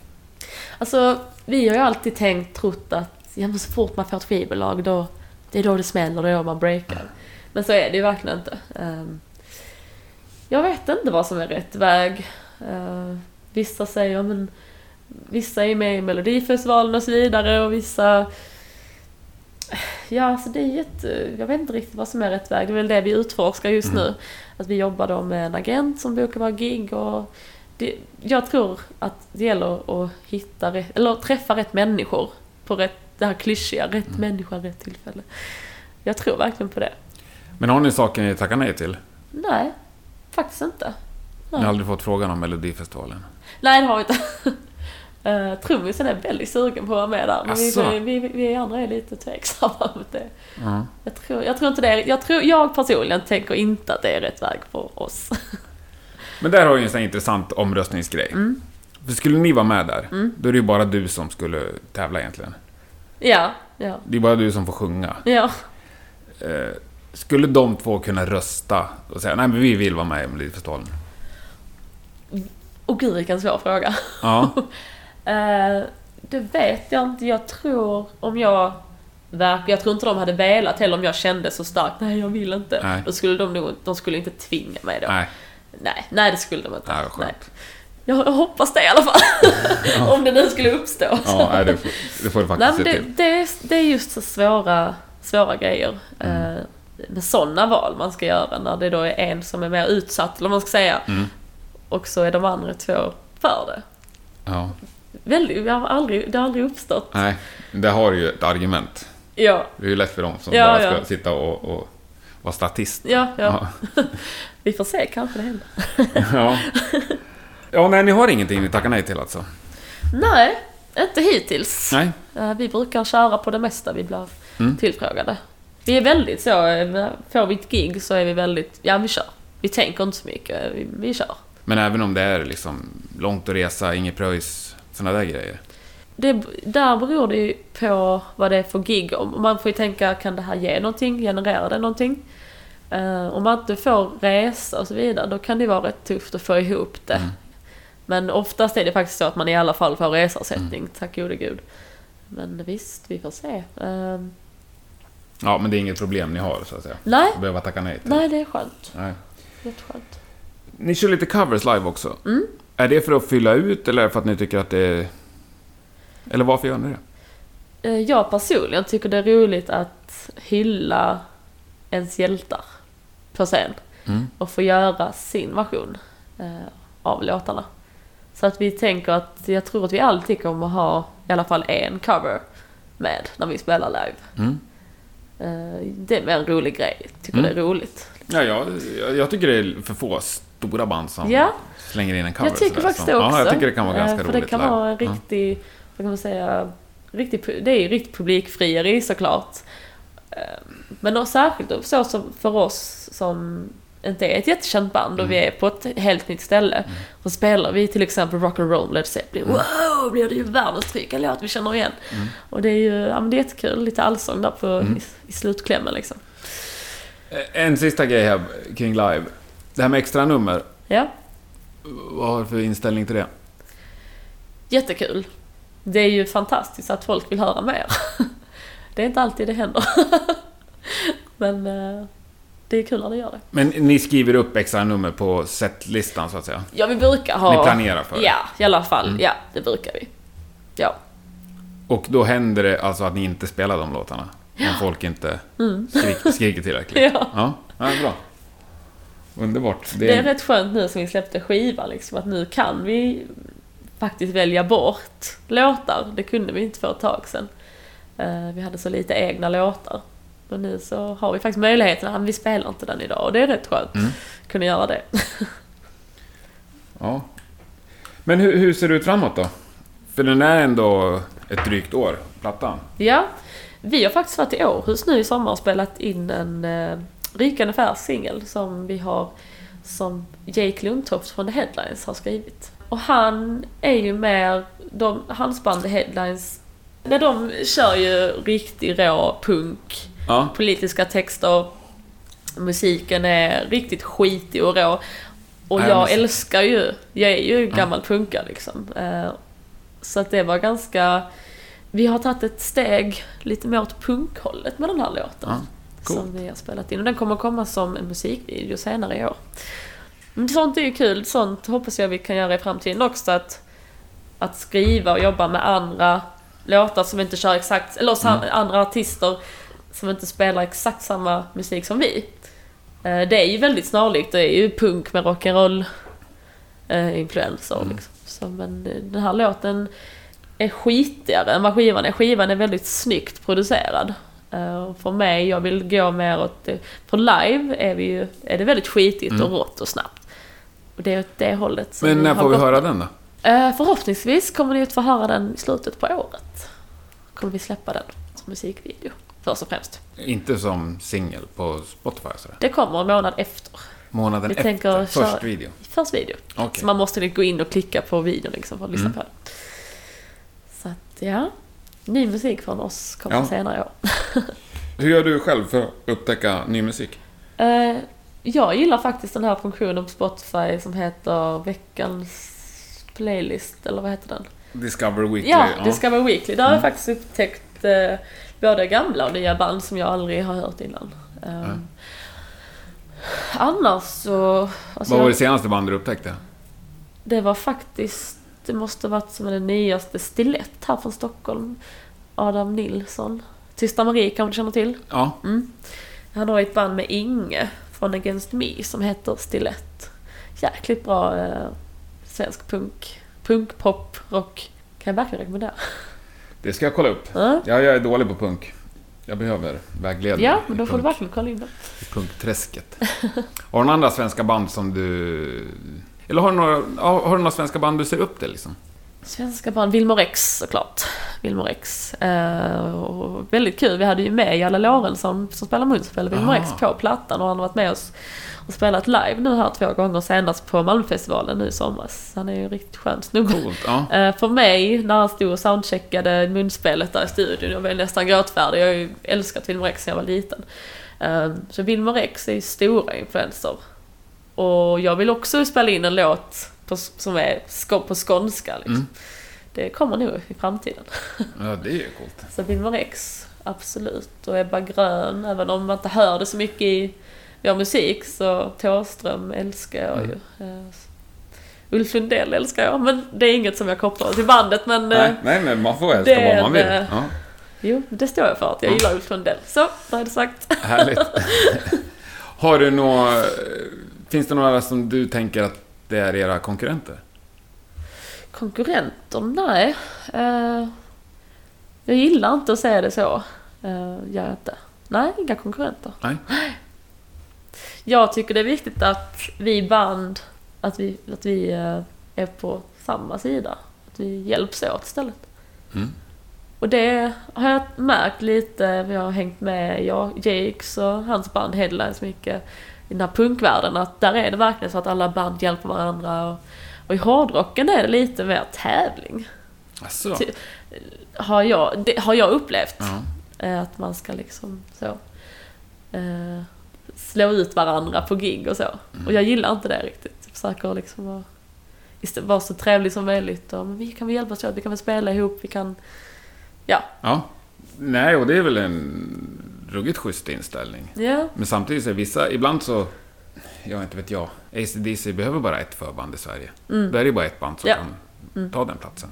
alltså vi har ju alltid tänkt, trott att så fort man får ett skivbolag då, det är då det smäller, det är då man breakar. Men så är det ju verkligen inte. Ehm, jag vet inte vad som är rätt väg. Eh, vissa säger, ja, men vissa är med i Melodifestivalen och så vidare och vissa... Ja, alltså det är jätte... Jag vet inte riktigt vad som är rätt väg. Det är väl det vi utforskar just nu. Att vi jobbar då med en agent som bokar våra gig och... Det, jag tror att det gäller att hitta rätt, eller träffa rätt människor på rätt, det här klyschiga, rätt människa, rätt tillfälle. Jag tror verkligen på det. Men har ni saker ni tackar nej till? Nej, faktiskt inte. Ni har aldrig fått frågan om Melodifestivalen? Nej, det har vi inte. Uh, trummisen är väldigt sugen på att vara med där, men vi, vi, vi, vi andra är lite tveksamma mot det. Ja. Jag tror, jag tror inte det är, jag, tror, jag personligen tänker inte att det är rätt väg för oss. Men där har vi en sån intressant omröstningsgrej. Mm. För skulle ni vara med där, då är det ju bara du som skulle tävla egentligen. Ja, ja, Det är bara du som får sjunga. ja. Eh, skulle de två kunna rösta och säga nej men vi vill vara med i Melodifestivalen? Och gud vilken svår fråga. Ja. Eh, det vet jag inte. Jag tror om jag Jag tror inte de hade velat heller om jag kände så starkt. Nej, jag vill inte. Nej. Då skulle de nog, de skulle inte tvinga mig då. nej, Nej, nej det skulle de inte. nej skönt. Jag, jag hoppas det i alla fall. om det nu skulle uppstå. Ja, nej, det, får, det får du Nej, faktiskt se det, till. det, är, det är just så svåra, svåra grejer. Mm. Eh, med sådana val man ska göra när det då är en som är mer utsatt, eller vad man ska säga. Mm. Och så är de andra två för det. Ja. Väldigt, jag har aldrig, det har aldrig uppstått. Nej, det har ju ett argument. Ja, Det är ju lätt för dem som Ja, bara ska ja. sitta och, och vara statist. ja, ja. Vi får se, kanske det händer. ja. Ja, nej, ni har ingenting ni tackar nej till alltså? Nej, inte hittills. Nej. Eh, Vi brukar köra på det mesta vi blir Mm. tillfrågade. Vi är väldigt så, eh, får vi ett gig så är vi väldigt, ja vi kör. Vi tänker inte så mycket, vi, vi kör. Men även om det är liksom långt att resa, inget pröjs, sådana där grejer. Det, där beror det ju på vad det är för gig. Om- Man får ju tänka, kan det här ge någonting? Genererar det någonting? Eh, om man inte får resa och så vidare, då kan det vara rätt tufft att få ihop det. Mm. Men oftast är det faktiskt så att man i alla fall får resersättning, tack gode gud. Men visst, vi får se. Eh, Ja, men det är inget problem ni har, så att säga. nej, Att behöva tacka nej till. nej det är skönt. Nej. Jätteskönt. Ni kör lite covers live också. Mm. Är det för att fylla ut eller för att ni tycker att det är... Eller varför gör ni det? Eh, Jag personligen tycker det är roligt att hylla ens hjältar på scen. Mm. och få göra sin version eh, av låtarna. Så att vi tänker att, jag tror att vi alltid kommer ha i alla fall en cover med när vi spelar live. Mm. Eh, Det är mer en rolig grej. Tycker Mm. det är roligt. Ja, jag, jag, jag tycker det är för få stora band som Ja. slänger in en cover. Jag tycker sådär, faktiskt det också. Ja, jag tycker det kan vara Eh, ganska För roligt det kan live. vara en riktig, vad kan man säga, riktig, det är ju riktigt publikfrieri såklart. Eh, Men då särskilt så som för oss som inte är ett jättekänt band och vi Mm. är på ett helt nytt ställe. Så spelar vi till exempel Rock and Roll Led Zeppelin. Mm. Wow, blir det ju världens tryck, en låt vi känner igen. Och det är ju, ja men det är jättekul, lite allsång där på, Mm. i, i slutklämmen liksom. Eh, En sista grej här kring live. Det här med extra nummer. Ja, Vad har du för inställning till det? jättekul. Det är ju fantastiskt att folk vill höra mer. Det är inte alltid det händer. Men eh, det är kul när det gör det. Men ni skriver upp extra nummer på setlistan så att säga? Ja, vi brukar ha... Ni planerar för det? Ja, i alla fall. Mm. Ja, det brukar vi. Ja. Och då händer det alltså att ni inte spelar de låtarna? Om folk inte skrik, skriker tillräckligt? Mm. Ja. Ja, ja bra. Underbart. Det, Det är rätt skönt nu som vi släppte skiva liksom, att nu kan vi faktiskt välja bort låtar. Det kunde vi inte för ett tag sedan. Eh, Vi hade så lite egna låtar. Och nu så har vi faktiskt möjligheten, att vi spelar inte den idag och det är rätt skönt Mm. att kunna göra det. Ja. Men hur, hur ser det ut framåt då? För den är ändå ett drygt år, plattan. Ja, vi har faktiskt varit i Århus nu i sommar och spelat in en uh, rykande färsk singel som vi har som Jake Lundtoft från The Headlines har skrivit. Och han är ju mer, de, hans band The Headlines, när de kör ju riktig rå punk, Ja. politiska texter, musiken är riktigt skitig och rå. Och Ja, jag älskar ju, jag är ju gammal punka liksom. Eh, Så att det var ganska, vi har tagit ett steg lite mer åt punkhållet med den här låten. Ja. Som vi har spelat in. Och den kommer komma som en musikvideo senare i år. Men sånt är ju kul, sånt hoppas jag vi kan göra i framtiden också. Att, att skriva och jobba med andra låtar som inte kör exakt, eller Mm. andra artister som inte spelar exakt samma musik som vi. Eh, Det är ju väldigt snarlikt, det är ju punk med rock'n'roll eh, influenser Mm. liksom. Så, men eh, den här låten är skitigare än vad skivan är. Skivan är väldigt snyggt producerad. För mig, jag vill gå mer åt... För live är, vi ju, är det väldigt skitigt och rått och snabbt. Och det är åt det hållet som Mm. Men när får vi höra den då? Förhoppningsvis kommer ni att få höra den i slutet på året. Kommer vi släppa den som musikvideo. Först och främst. Inte som singel på Spotify sådär. Det kommer en månad efter. Månaden Vi efter, tänker först köra- video. Först video. Okej. Så man måste gå in och klicka på videon liksom för att lyssna Mm. på den. Så att ja, ny musik från oss kommer Ja. senare i år. Hur gör du själv för att upptäcka ny musik? Eh, jag gillar faktiskt den här funktionen på Spotify som heter veckans playlist, eller vad heter den? Discover Weekly? Ja, Discover Weekly. Där har jag Mm. faktiskt upptäckt eh, både gamla och nya band som jag aldrig har hört innan. Mm. Annars så... Alltså Vad var det senaste band du upptäckte? Det var faktiskt, det måste varit som den nyaste Stilett här från Stockholm. Adam Nilsson. Tysta Marie kanske du känner till? Ja. Han har ett band med Inge från Against Me som heter Stilett. Jäkligt bra eh, svensk punk. Punk, pop, rock. Kan jag verkligen rekommendera. Det ska jag kolla upp. Ja, Ja, jag är dålig på punk. Jag behöver vägledning ja men då får punk, du verkligen kolla in det. i punkträsket. har du några andra svenska band som du... Eller har du några, har du några svenska band du ser upp till liksom? Svenska band, Wilmer X såklart. Wilmer X. Och väldigt kul, vi hade ju med Jalle Lorentzon som spelar munspel, Wilmer X på plattan och han har varit med oss och spelat live nu här två gånger senast på Malmöfestivalen nu i somras. Han är ju en riktigt skön snubbe. Coolt. Ja. Eh, för mig, när han stod och soundcheckade munspelet där i studion, jag var nästan gråtfärdig. Jag har ju älskat Wilmer X sedan jag var liten. Eh, så Wilmer X är ju stora influenser. Och jag vill också spela in en låt på, som är på skånska liksom. Mm. Det kommer nog i framtiden. ja, det är ju coolt. Så Wilmer X, absolut. Och Ebba Grön, även om man inte hör det så mycket i vår musik så Thåström älskar jag ju. Eh, Ulf Lundell älskar jag, men det är inget som jag kopplar till bandet. Men Nej, eh, nej, men man får älska vad man vill. det- Ja, jo, det står jag för att jag gillar Ulf Lundell. Så, då är det sagt. härligt. har du några... Finns det några som du tänker att det är era konkurrenter? Konkurrenter? Nej. Eh, Jag gillar inte att se det så. Uh, gör jag inte. Nej, inga konkurrenter. Nej. Jag tycker det är viktigt att vi band, att vi, att vi eh, är på samma sida. Att vi hjälps åt istället. Mm. Och det har jag märkt lite, vi har hängt med jag, Jakes och hans band Headlines mycket i den här punkvärlden. Att där är det verkligen så att alla band hjälper varandra. Och, och i hårdrocken är det lite mer tävling. Alltså. Ty- Har jag, det har jag upplevt. Eh, Att man ska liksom så eh, slå ut varandra på gig och så. Och jag gillar inte det riktigt. Jag försöker liksom vara, istället vara så trevlig som möjligt. Och, men vi kan väl hjälpas åt, vi kan väl spela ihop, vi kan... Ja. ja. Nej, och det är väl en ruggigt schysst inställning. Ja. Men samtidigt så är vissa, ibland så... Ja, inte vet jag. ACDC behöver bara ett förband i Sverige. Då är det bara ett band som Ja. kan ta den platsen.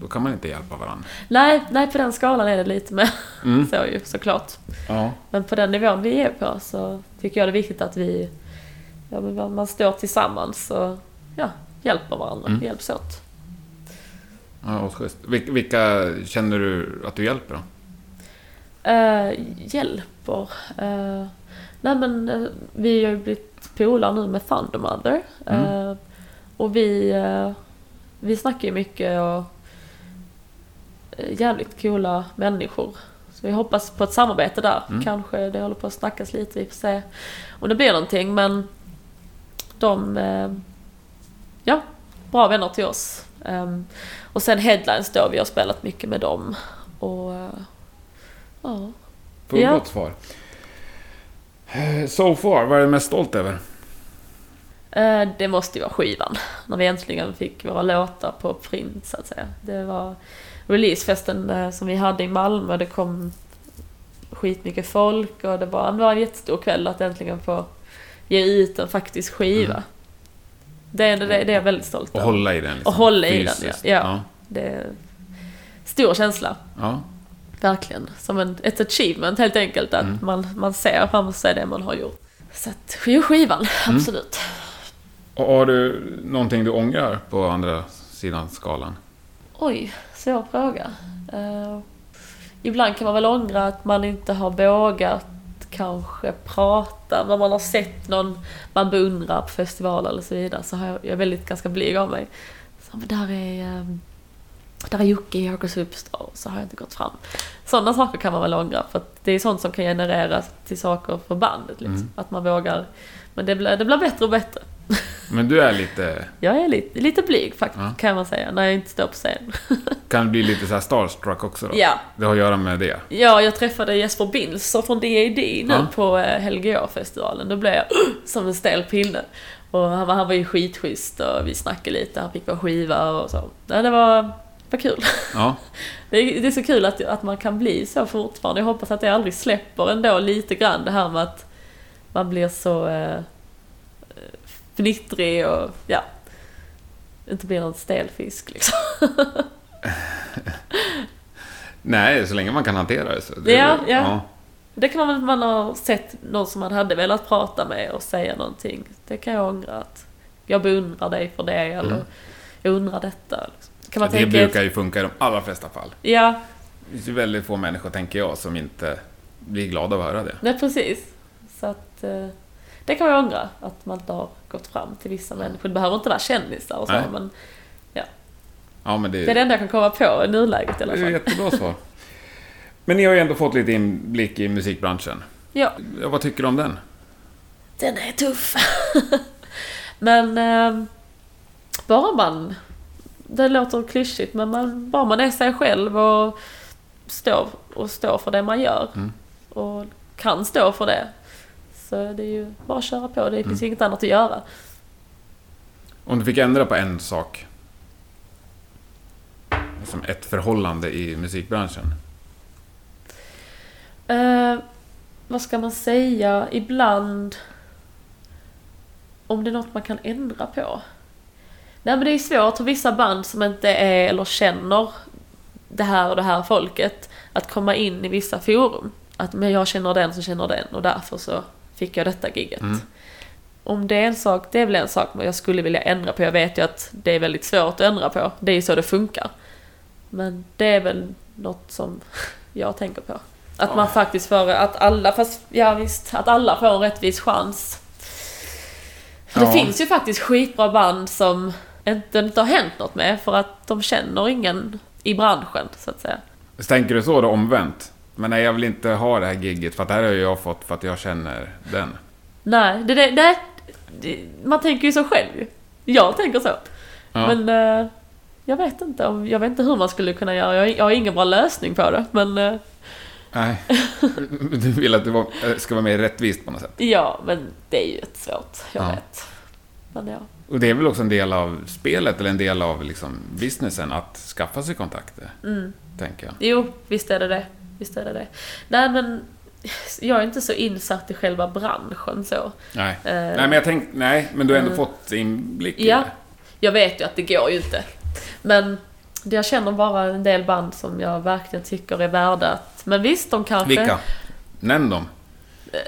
Då kan man inte hjälpa varandra. Nej, nej, på den skalan är det lite mer Mm. så ju såklart. Ja. Men på den nivån vi är på så tycker jag det är viktigt att vi... Ja, men man står tillsammans och ja, hjälper varandra, Mm. hjälps åt. Ja. Vil- Vilka känner du att du hjälper då? Eh, hjälper? Eh, nej men eh, vi har ju blivit polare nu med Thundermother. Eh, och vi, uh, vi snackar ju mycket och jävligt coola människor. Så vi hoppas på ett samarbete där. Kanske det håller på att snackas lite, vi får se om det blir någonting. Men de, eh, ja, bra vänner till oss. Ehm, och sen Headlines då, vi har spelat mycket med dem. Och eh, ja, Fullgott Ja. svar. Eh, So far, vad är du mest stolt över? Det måste ju vara skivan. När vi äntligen fick våra låtar på print så att säga. Det var releasefesten eh, som vi hade i Malmö. Det kom skitmycket folk och det var, det var en jättestor kväll att äntligen få ge ut en faktisk skiva. Det, är- det, det är jag väldigt stolt Och över. hålla i den liksom, Och hålla i den, ja. fysiskt. Ja. ja. Det är stor känsla. ja. Verkligen. Som en, ett achievement helt enkelt. Att Mm. man, man ser framför sig det man har gjort. Så att, jo, skivan, Mm. absolut. Och har du någonting du ångrar på andra sidan skalan? Oj, svår fråga. Eh, ibland kan man väl ångra att man inte har vågat kanske prata. När man har sett någon man beundrar på festivaler eller så vidare så har jag, jag är väldigt ganska blyg av mig. Så, men där är, um, där är Jocke i Hardcore Superstar och så har jag inte gått fram. Sådana saker kan man väl ångra för att det är sånt som kan generera till saker för bandet. Liksom. Mm. Att man vågar. Men det blir, det blir bättre och bättre. Men du är lite... Jag är lite, lite blyg faktiskt Ja. kan man säga när jag inte står på scen. Kan du bli lite så här starstruck också då? Ja, Det har att göra med det? Ja, jag träffade Jesper Bilser från DAD nu Ja. på eh, Helgeå-festivalen. Då blev jag som en stel pinne. Och han, var- han var ju skitschysst och vi snackade lite, han fick vara skiva och så. Ja, det var, var kul. Ja. Det är, det är så kul att, att man kan bli så fortfarande. Jag hoppas att det aldrig släpper ändå lite grann det här med att man blir så eh, fnittrig och ja, inte blir någon stel fisk liksom. Nej, så länge man kan hantera det så. Det Ja, väl- ja. Det kan man väl, man har sett någon som man hade velat prata med och säga någonting. Det kan jag ångra att jag beundrar dig för det eller Mm. jag undrar detta. Liksom. Kan man det tänka brukar ju funka i de allra flesta fall. Ja, Det finns ju väldigt få människor, tänker jag, som inte blir glada av att höra det. nej precis. Så att eh, det kan jag ångra, att man inte har gått fram till vissa människor. Det behöver inte vara kändisar och så, Nej. men Ja, men det, det är det enda jag kan komma på i nuläget i alla det är fall. jättebra svar. Men ni har ju ändå fått lite inblick i musikbranschen. Ja, Ja, vad tycker du om den? den är tuff. men eh, bara man, det låter klyschigt, men man, bara man är sig själv och står, och står för det man gör Mm. och kan stå för det. Så det är ju bara att köra på, det finns Mm. inget annat att göra. Om du fick ändra på en sak. Som ett förhållande i musikbranschen. Eh, vad ska man säga? Ibland... Om det är något man kan ändra på? Nej men det är svårt för vissa band som inte är eller känner det här och det här folket att komma in i vissa forum. Att men jag känner den som känner den och därför så fick jag detta giget. Mm. Om det är en sak, det är väl en sak jag skulle vilja ändra på. Jag vet ju att det är väldigt svårt att ändra på. Det är ju så det funkar. Men det är väl något som jag tänker på. Att man faktiskt får, att alla, fast ja visst, att alla får en rättvis chans. För det Ja. finns ju faktiskt skitbra band som inte, inte har hänt något med för att de känner ingen i branschen, så att säga. Så tänker du så då omvänt? Men nej, jag vill inte ha det här gigget för att det här har jag fått för att jag känner den. Nej, det, det, det, det, man tänker ju så själv. Jag tänker så. Ja. Men eh, jag vet inte om, jag vet inte hur man skulle kunna göra. Jag, jag har ingen bra lösning på det. Men eh, Nej. Du vill att det var, eh, ska vara mer rättvist på något sätt. ja, men det är ju ett svårt. Jag Ja. vet. Men ja. Och det är väl också en del av spelet, eller en del av liksom businessen, att skaffa sig kontakter. Mm. Tänker jag. Jo, visst är det det. Visst är det det. Nej, men jag är inte så insatt i själva branschen så. Nej. Eh, nej, men jag tänk, nej, men du har ändå eh, fått inblick i Ja, det. jag vet ju att det går ju inte. Men jag känner bara en del band som jag verkligen tycker är värda att... Men visst, de kanske... Vilka? Nämn dem.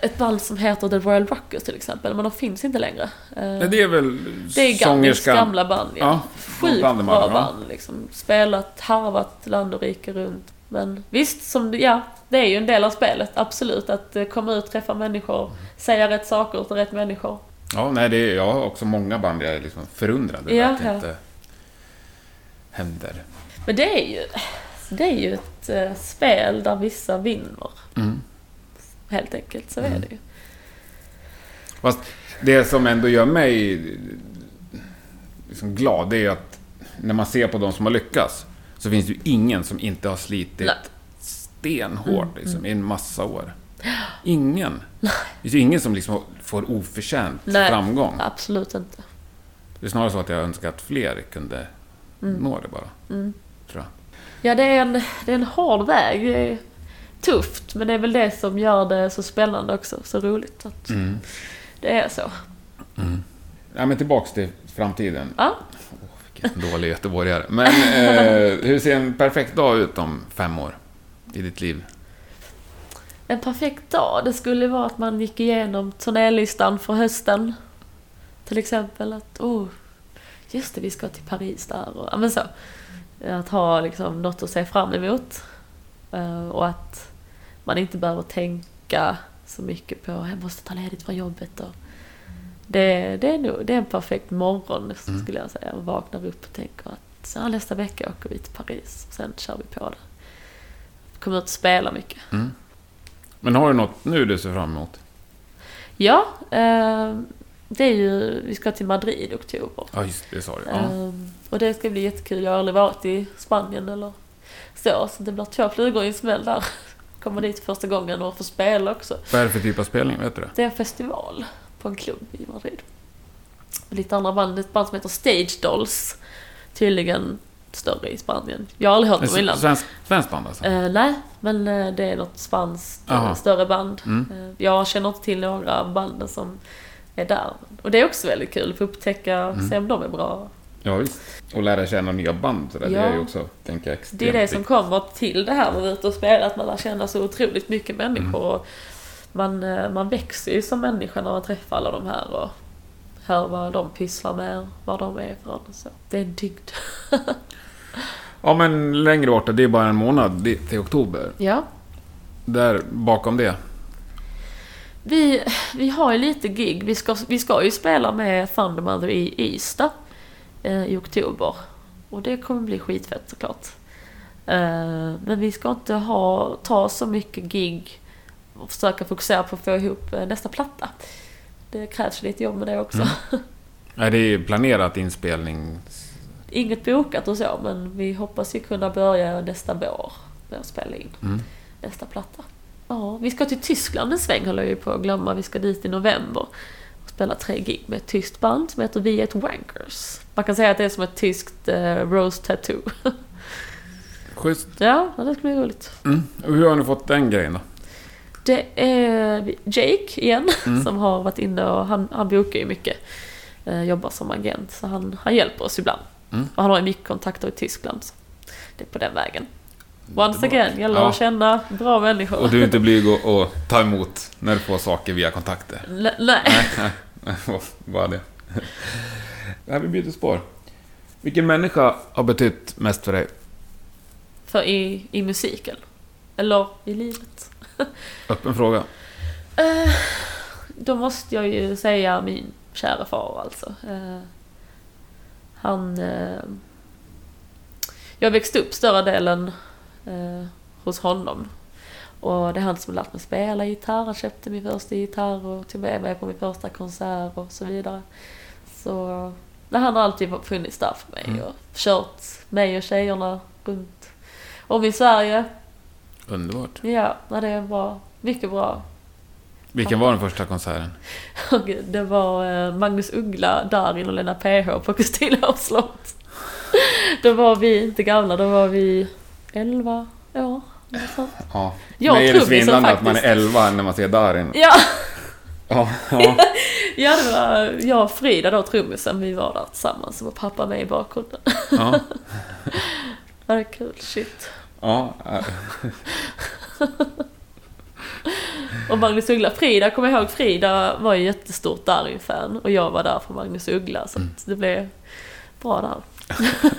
Ett band som heter The Royal Rockers till exempel, men de finns inte längre. Eh, Nej, det är väl det är Gandhis sångerskan. gamla band, ja. Ja, Sjukt bra ja. band liksom. Spelat, harvat land och rike runt. Men visst, som, ja, det är ju en del av spelet, absolut. Att eh, komma ut, träffa människor, säga rätt saker till rätt människor. Ja, nej, det är, jag har också många band jag är liksom förundrad över Ja, att det ja. inte händer. Men det är ju, det är ju ett eh, spel där vissa vinner. Mm. Helt enkelt, så är det ju. Fast det som ändå gör mig liksom glad, det är ju att när man ser på de som har lyckats, så finns det ju ingen som inte har slitit Nej. stenhårt liksom, i en massa år. Ingen. Det finns ju ingen som liksom får oförtjänt Nej. framgång. Absolut inte. Det är snarare så att jag önskar att fler kunde nå det bara. Mm. Tror jag. Ja, det är, en, det är en hård väg. Det är tufft, men det är väl det som gör det så spännande också. Så roligt att Mm. det är så. Ja, men tillbaks till framtiden. Ja, dålig göteborgare. Men eh, hur ser en perfekt dag ut om fem år? I ditt liv? en perfekt dag, det skulle vara att man gick igenom turnélistan för hösten. Till exempel att, oh, just det, vi ska till Paris där och, ja men så. Att ha liksom något att se fram emot. Eh, och att man inte behöver tänka så mycket på, jag måste ta ledigt från jobbet och det, det, är nog, det är en perfekt morgon skulle jag säga. Man vaknar upp och tänker att ja, nästa vecka åker vi till Paris. Sen kör vi på det. Kommer ut och spela mycket. Men har du något nu du ser fram emot? Ja, eh, det är ju, vi ska till Madrid i oktober. Ja, just det, sa du. Ja. Eh, och det ska bli jättekul. Jag har aldrig varit i Spanien eller så, så det blir två flugor i en smäll där. Kommer dit första gången och får spela också. Vad är det för typ av spelning? Vet du det? Det är en festival på en klubb i Madrid. Och lite andra band, ett band som heter Stage Dolls. Tydligen större i Spanien. Jag har aldrig hört dem innan. svensk, svensk band alltså? Eh, nej, men eh, det är något spanskt eh, Aha. större band. Mm. Eh, jag känner inte till några av banden som är där. Och det är också väldigt kul att få upptäcka, Mm. se om de är bra. Ja, visst. Och lära känna nya band, det Ja. är ju också, tänker jag, Det är det som kommer till det här med att vara ute och spela, att man lär känna så otroligt mycket människor. Mm. Man, eh, man växer ju som människa när man träffar alla de här och hör vad de pysslar med, vad de är för och så. Det är en dygd. Ja, men längre borta, det är bara en månad till oktober. Ja. Där bakom det. Vi, vi har ju lite gig. Vi ska, vi ska ju spela med Thundermother i Ystad eh, i oktober. Och det kommer bli skitfett såklart. Eh, men vi ska inte ha, ta så mycket gig och försöka fokusera på att få ihop eh, nästa platta. Det krävs lite jobb med det också. Nej, det är planerat inspelning. Inget bokat och så, men vi hoppas ju kunna börja nästa vår med att spela in Mm. nästa platta. Ja, vi ska till Tyskland en sväng håller vi på att glömma. Vi ska dit i november och spela tre gig med ett tyskt band som heter Vi ett Wankers. Man kan säga att det är som ett tyskt eh, Rose Tattoo. Schysst. ja, det ska bli roligt. Mm. Och hur har ni fått den grejen då? Det är Jake igen Mm. som har varit inne och han, han bokar ju mycket. Eh, jobbar som agent så han, han hjälper oss ibland. Mm. Och han har ju mycket kontakter i Tyskland. Så det är på den vägen. Once again, gäller Ja. att känna bra människor. Och du är inte blyg att att ta emot när du får saker via kontakter? L- nej. Nej, nej, bara det. Ja, vi byter spår. Vilken människa har betytt mest för dig? för i, i musiken. Eller i livet. Öppen fråga. Eh, då måste jag ju säga min kära far alltså. Eh, han... Eh, jag växte upp större delen hos honom. Och det är han som har lärt mig spela gitarr. Han köpte min första gitarr och tog med mig på min första konsert och så vidare. Så nej, han har alltid funnits där för mig Mm. och kört mig och tjejerna runt om i Sverige. Underbart. Ja, nej, det bra. Mycket bra. Vilken var den första konserten? Och det var eh, Magnus Uggla, Darin och Lena PH på Kristinehofs slott. Då var vi inte gamla, då var vi 11 år. eller så. Ja. Jag Mig är det svindlande att man är faktiskt. 11 när man ser Darin. Ja, Ja, ja. ja, det var jag och Frida då, trummisen, vi var där tillsammans och pappa med i bakgrunden. ja. Det är kul, shit. Ja. Och Magnus Uggla, Frida, kommer jag ihåg, Frida var ju jättestort Darin-fan och jag var där för Magnus Uggla så att det blev bra där.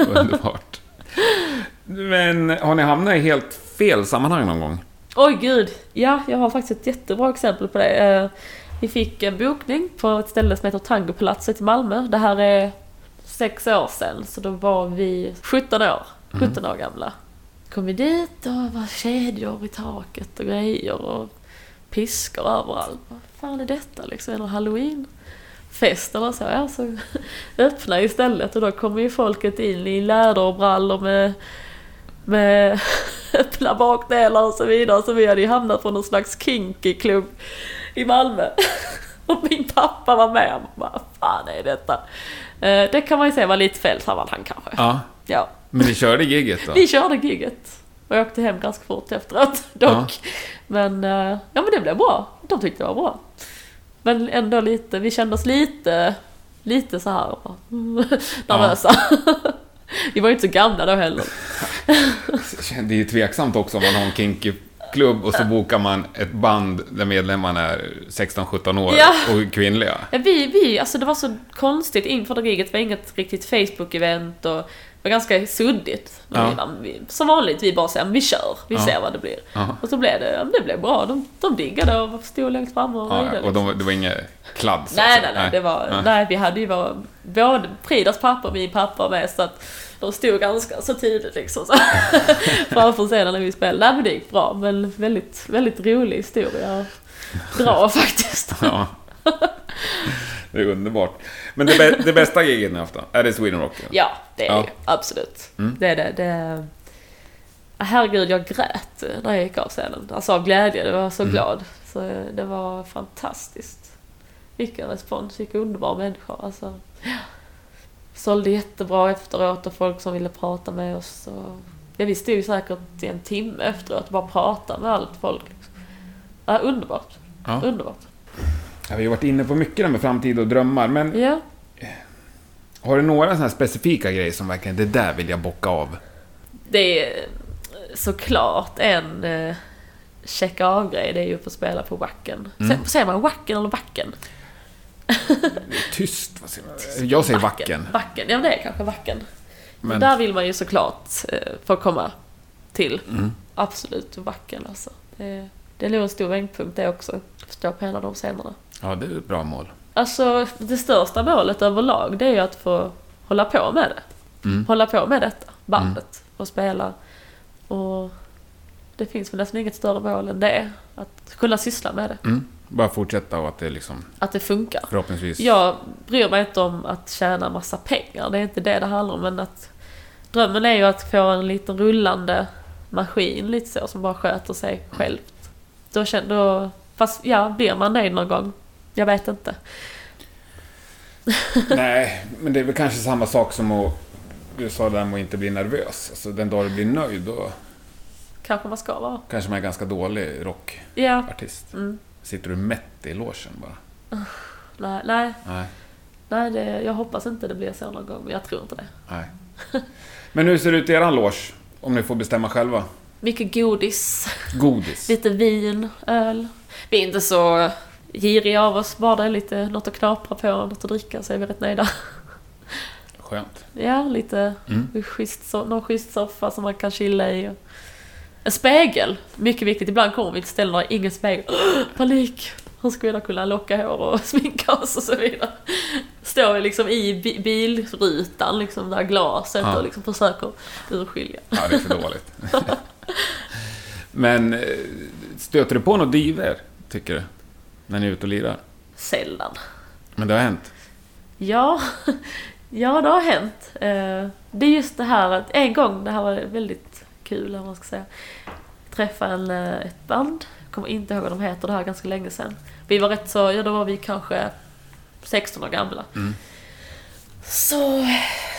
Underbart. Men har ni hamnat i helt fel sammanhang någon gång? Oj gud, ja jag har faktiskt ett jättebra exempel på det. Eh, Vi fick en bokning på ett ställe som heter Tangopalatset i Malmö. Det här är sex år sedan, så då var vi 17 år, 17 år gamla. Kom vi dit och det var kedjor i taket och grejer och piskor överallt. Vad fan är detta liksom? Är det halloweenfest eller så? Ja, så öppna istället och då kommer ju folket in i läderbrallor med med öppna bakdelar och så vidare. Så vi hade ju hamnat på någon slags kinky klubb i Malmö. Och min pappa var med. Vad fan är detta? Eh, Det kan man ju säga var lite fel sammanhang kanske. Ja. Ja. Men ni körde gigget då? Vi körde gigget. Och jag åkte hem ganska fort efteråt dock. Men, eh, ja men det blev bra. De tyckte det var bra. Men ändå lite, vi kände oss lite, lite så här nervösa. Vi var ju inte så gamla då heller. Det är ju tveksamt också om man har en kinky klubb och så bokar man ett band där medlemmarna är 16-17 år Ja. och kvinnliga. Ja, vi, vi, alltså det var så konstigt inför det giget. Det var inget riktigt Facebook-event och var ganska suddigt. Ja. vi, som vanligt, vi bara säger vi kör, vi Ja. ser vad det blir. Ja. Och så blev det, det blev bra. De, de diggade och stod längst fram och Ja, röjde. och de, det var inget kladd Nej, säga. nej, nej, det var, Nej. nej, vi hade ju vår, både Fridas pappa och min pappa med så att de stod ganska så tidigt liksom så, framför scenen när vi spelade. Nej men det gick bra, men väldigt, väldigt rolig historia. Bra faktiskt. Det är underbart. Men det, bä- det bästa giget ni har haft då? Är det Sweden Rock? Ja, det är Ja. det. Absolut. Mm. Det är det. det Ja, Herregud, jag grät när jag gick av scenen. Alltså av glädje, jag var så Mm. glad. Så det var fantastiskt. Vilken respons, vilka underbara människor. Alltså, sålde jättebra efteråt och folk som ville prata med oss. Och, ja, vi stod ju säkert i en timme efteråt och bara pratade med allt folk. Liksom. Ja, underbart. Ja. Underbart. Ja, vi har varit inne på mycket där med framtid och drömmar, men Ja. har du några sådana specifika grejer som verkligen, det där vill jag bocka av? Det är såklart en eh, checka av-grej, det är ju att få spela på Wacken. Mm. Säger man Wacken eller Wacken? Tyst, vad säger man? Jag säger Wacken. Wacken, ja det är kanske Wacken. Men, Där vill man ju såklart eh, få komma till. mm. Absolut Wacken alltså. Det, det är nog en stor vändpunkt det också. Stå på en av de scenerna. Ja, det är ett bra mål. Alltså det största målet överlag det är ju att få hålla på med det. Mm. Hålla på med detta, bandet. Och spela. Och det finns väl nästan inget större mål än det. Att kunna syssla med det. Mm. Bara fortsätta och att det liksom, Att det funkar. förhoppningsvis... Jag bryr mig inte om att tjäna massa pengar. Det är inte det det handlar om. Men att drömmen är ju att få en liten rullande maskin lite så som bara sköter sig självt. Då känner då, fast ja, blir man nöjd någon gång? Jag vet inte. Nej, men det är väl kanske samma sak som att... Du sa det där med att inte bli nervös. Alltså den dag du blir nöjd, då Kanske man ska vara. kanske man är ganska dålig rockartist. Ja. Mm. Sitter du mätt i logen bara? Nej, nej, Nej, nej det, jag hoppas inte det blir så någon gång. Men jag tror inte det. nej. Men hur ser det ut i eran loge? Om ni får bestämma själva. Mycket godis, Godis. lite vin, öl. Vi är inte så giriga av oss. Bara det är lite något att knapra på, något att dricka så är vi rätt nöjda. Skönt. Ja, lite Mm. schysst, någon schysst soffa som man kan chilla i. En spegel, mycket viktigt. Ibland kommer vi till ställen där ingen spegel. Panik! Hur ska vi då kunna locka hår och sminka oss och så vidare? Står vi liksom i bi- bilrutan, liksom där glaset Ja. och liksom försöker urskilja. Ja, det är för dåligt. Men eh, stöter du på några diver, tycker du? När ni är ute och lirar? Sällan. Men det har hänt. Ja, ja det har hänt. Eh, Det är just det här att en gång, det här var väldigt kul vad man ska säga. Träffade en, eh, ett band, jag kommer inte ihåg vad de heter, det här är ganska länge sedan. Vi var rätt så, ja då var vi kanske 16 år gamla. Mm. Så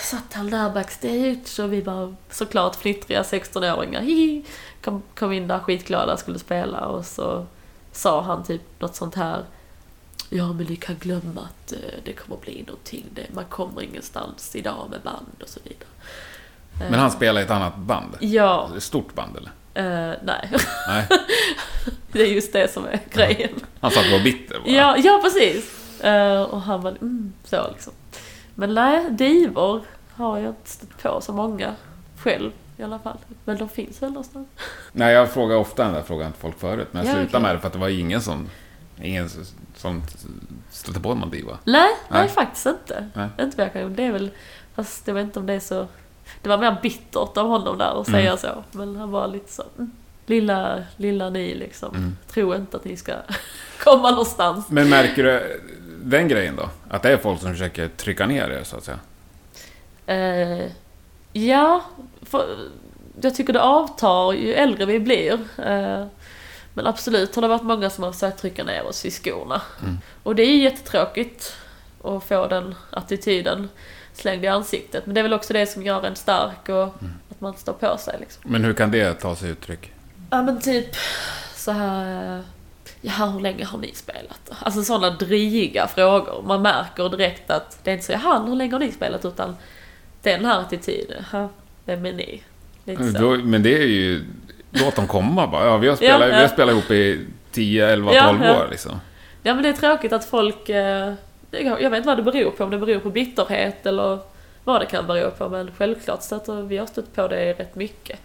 satt han där backstage och vi var såklart fnittriga 16-åringar. Hihi. Kom, kom in där skitglada, skulle spela och så sa han typ något sånt här. Ja men ni kan glömma att eh, det kommer bli någonting. Man kommer ingenstans idag med band och så vidare. Eh, Men han spelar i ett annat band? Ja, Ett stort band eller? eh, nej. Nej, det är just det som är grejen. han satt och var bitter bara. Ja, ja precis. Eh, och han var mm, så liksom. Men nej, divor har jag inte stött på så många själv i alla fall. Men de finns väl någonstans. Nej, jag frågar ofta den där frågan till folk förut, men jag Ja, slutade okej. med det för att det var ingen som, ingen som stötte på någon diva. Nej, nej, Nej. faktiskt inte. Nej. Inte vad jag kan Det är väl, fast jag vet inte om det är så... Det var mer bittert av honom där att Mm. säga så. Men han var lite så, mm, lilla, lilla ni liksom. Mm. Tro inte att ni ska komma någonstans. Men märker du den grejen då? Att det är folk som försöker trycka ner er, så att säga? Eh, ja, jag tycker det avtar ju äldre vi blir. Eh, men absolut har det varit många som har försökt trycka ner oss i skorna. Mm. Och det är ju jättetråkigt att få den attityden slängd i ansiktet. Men det är väl också det som gör en stark och att man står på sig liksom. Men hur kan det ta sig uttryck? Ja men typ så här... eh, Ja, hur länge har ni spelat? Alltså sådana dryga frågor. Man märker direkt att det är inte så, jaha, hur länge har ni spelat? Utan den här attityden, "Jaha, vem är ni? Lite så. Då, men det är ju... Låt dem komma bara. Ja, vi har spelat, Ja, ja. Vi har spelat ihop i 10, 11, Ja, 12 ja. år liksom. Ja men det är tråkigt att folk... eh, Jag vet inte vad det beror på, om det beror på bitterhet eller vad det kan bero på. Men självklart stöter vi har stött på det rätt mycket.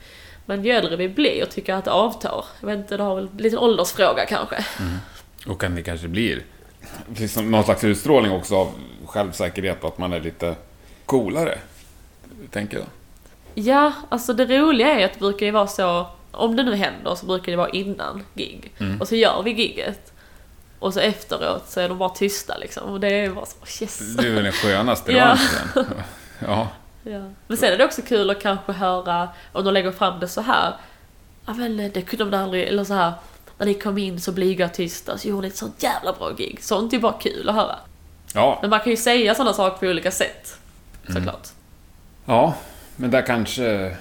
Men ju äldre vi blir tycker jag att det avtar. Jag vet inte, det har väl en åldersfråga kanske. Och kan det kanske blir liksom någon slags utstrålning också av självsäkerhet och att man är lite coolare. Tänker jag. Ja, alltså det roliga är att det brukar ju vara så, om det nu händer så brukar det vara innan gig. Mm. Och så gör vi gigget. Och så efteråt så är de bara tysta liksom. Och det är bara så, yes. Det är väl den skönaste Ja. revanschen. Ja. Ja. Men sen är det också kul att kanske höra, om de lägger fram det så här. Ja men det kunde de aldrig, eller så här. När ni kom in så blyga och tysta så gjorde ni ett sånt jävla bra gig. Sånt är bara kul att höra. Ja. Men man kan ju säga sådana saker på olika sätt. Såklart. Ja, men där kanske,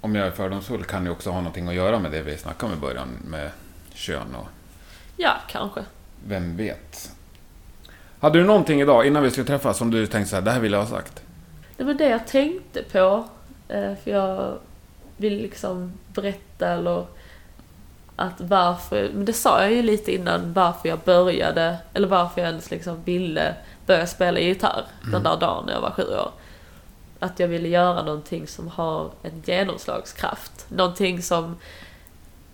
om jag är fördomsfull, kan det också ha någonting att göra med det vi snackade om i början med kön och Ja, kanske. vem vet. Hade du någonting idag, innan vi skulle träffas, som du tänkte så här, det här vill jag ha sagt? Det var det jag tänkte på. eh, För jag vill liksom berätta eller att varför, men det sa jag ju lite innan varför jag började, eller varför jag ens liksom ville börja spela gitarr den där dagen när jag var sju år. Att jag ville göra någonting som har en genomslagskraft. Någonting som,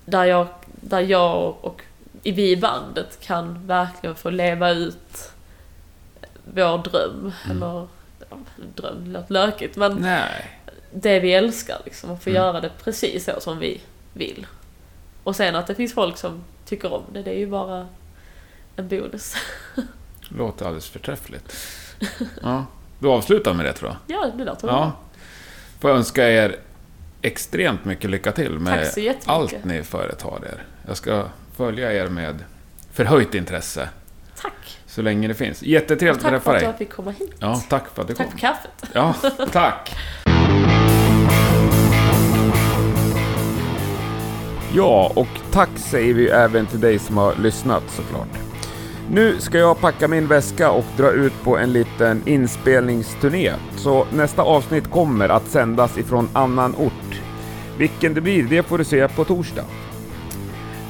där jag, där jag och vi i bandet kan verkligen få leva ut vår dröm. Eller, ja, dröm låter lökigt men Nej. det vi älskar liksom. Och få Mm. göra det precis så som vi vill. Och sen att det finns folk som tycker om det, det är ju bara en bonus. Låter alldeles förträffligt. Ja. Du avslutar med det tror jag. ja, det låter Ja. bra. Får jag önska er extremt mycket lycka till Tack med allt ni företar er. Jag ska följa er med förhöjt intresse Tack! så länge det finns. Jättetrevligt att Tack träffa för att dig. jag fick komma hit. Ja, tack för att du Tack kom. för kaffet. Ja, tack. Ja, och tack säger vi även till dig som har lyssnat såklart. Nu ska jag packa min väska och dra ut på en liten inspelningsturné, så nästa avsnitt kommer att sändas ifrån annan ort. Vilken det blir, det får du se på torsdag.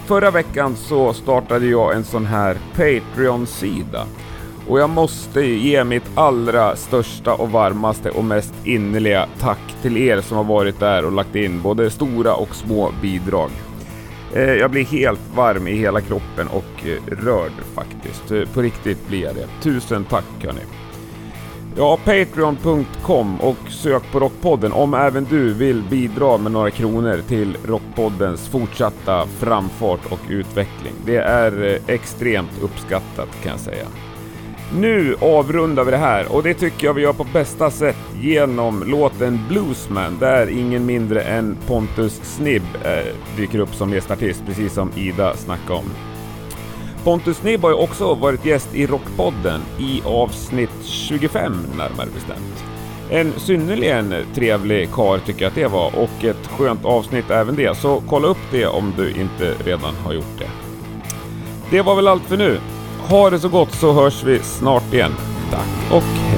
Förra veckan så startade jag en sån här Patreon-sida Och jag måste ge mitt allra största och varmaste och mest innerliga tack till er som har varit där och lagt in både stora och små bidrag. Eh, jag blir helt varm i hela kroppen och eh, rörd faktiskt. Eh, på riktigt blir jag det. Tusen tack hörni. Ja, Patreon.com och sök på Rockpodden om även du vill bidra med några kronor till Rockpoddens fortsatta framfart och utveckling. Det är extremt uppskattat kan jag säga. Nu avrundar vi det här och det tycker jag vi gör på bästa sätt genom låten Bluesman där ingen mindre än Pontus Snibb eh, dyker upp som gästartist precis som Ida snackade om. Pontus Snibb har ju också varit gäst i Rockpodden i avsnitt 25 närmare bestämt. En synnerligen trevlig kar tycker jag att det var och ett skönt avsnitt även det, så kolla upp det om du inte redan har gjort det. Det var väl allt för nu. Ha det så gott så hörs vi snart igen. Tack och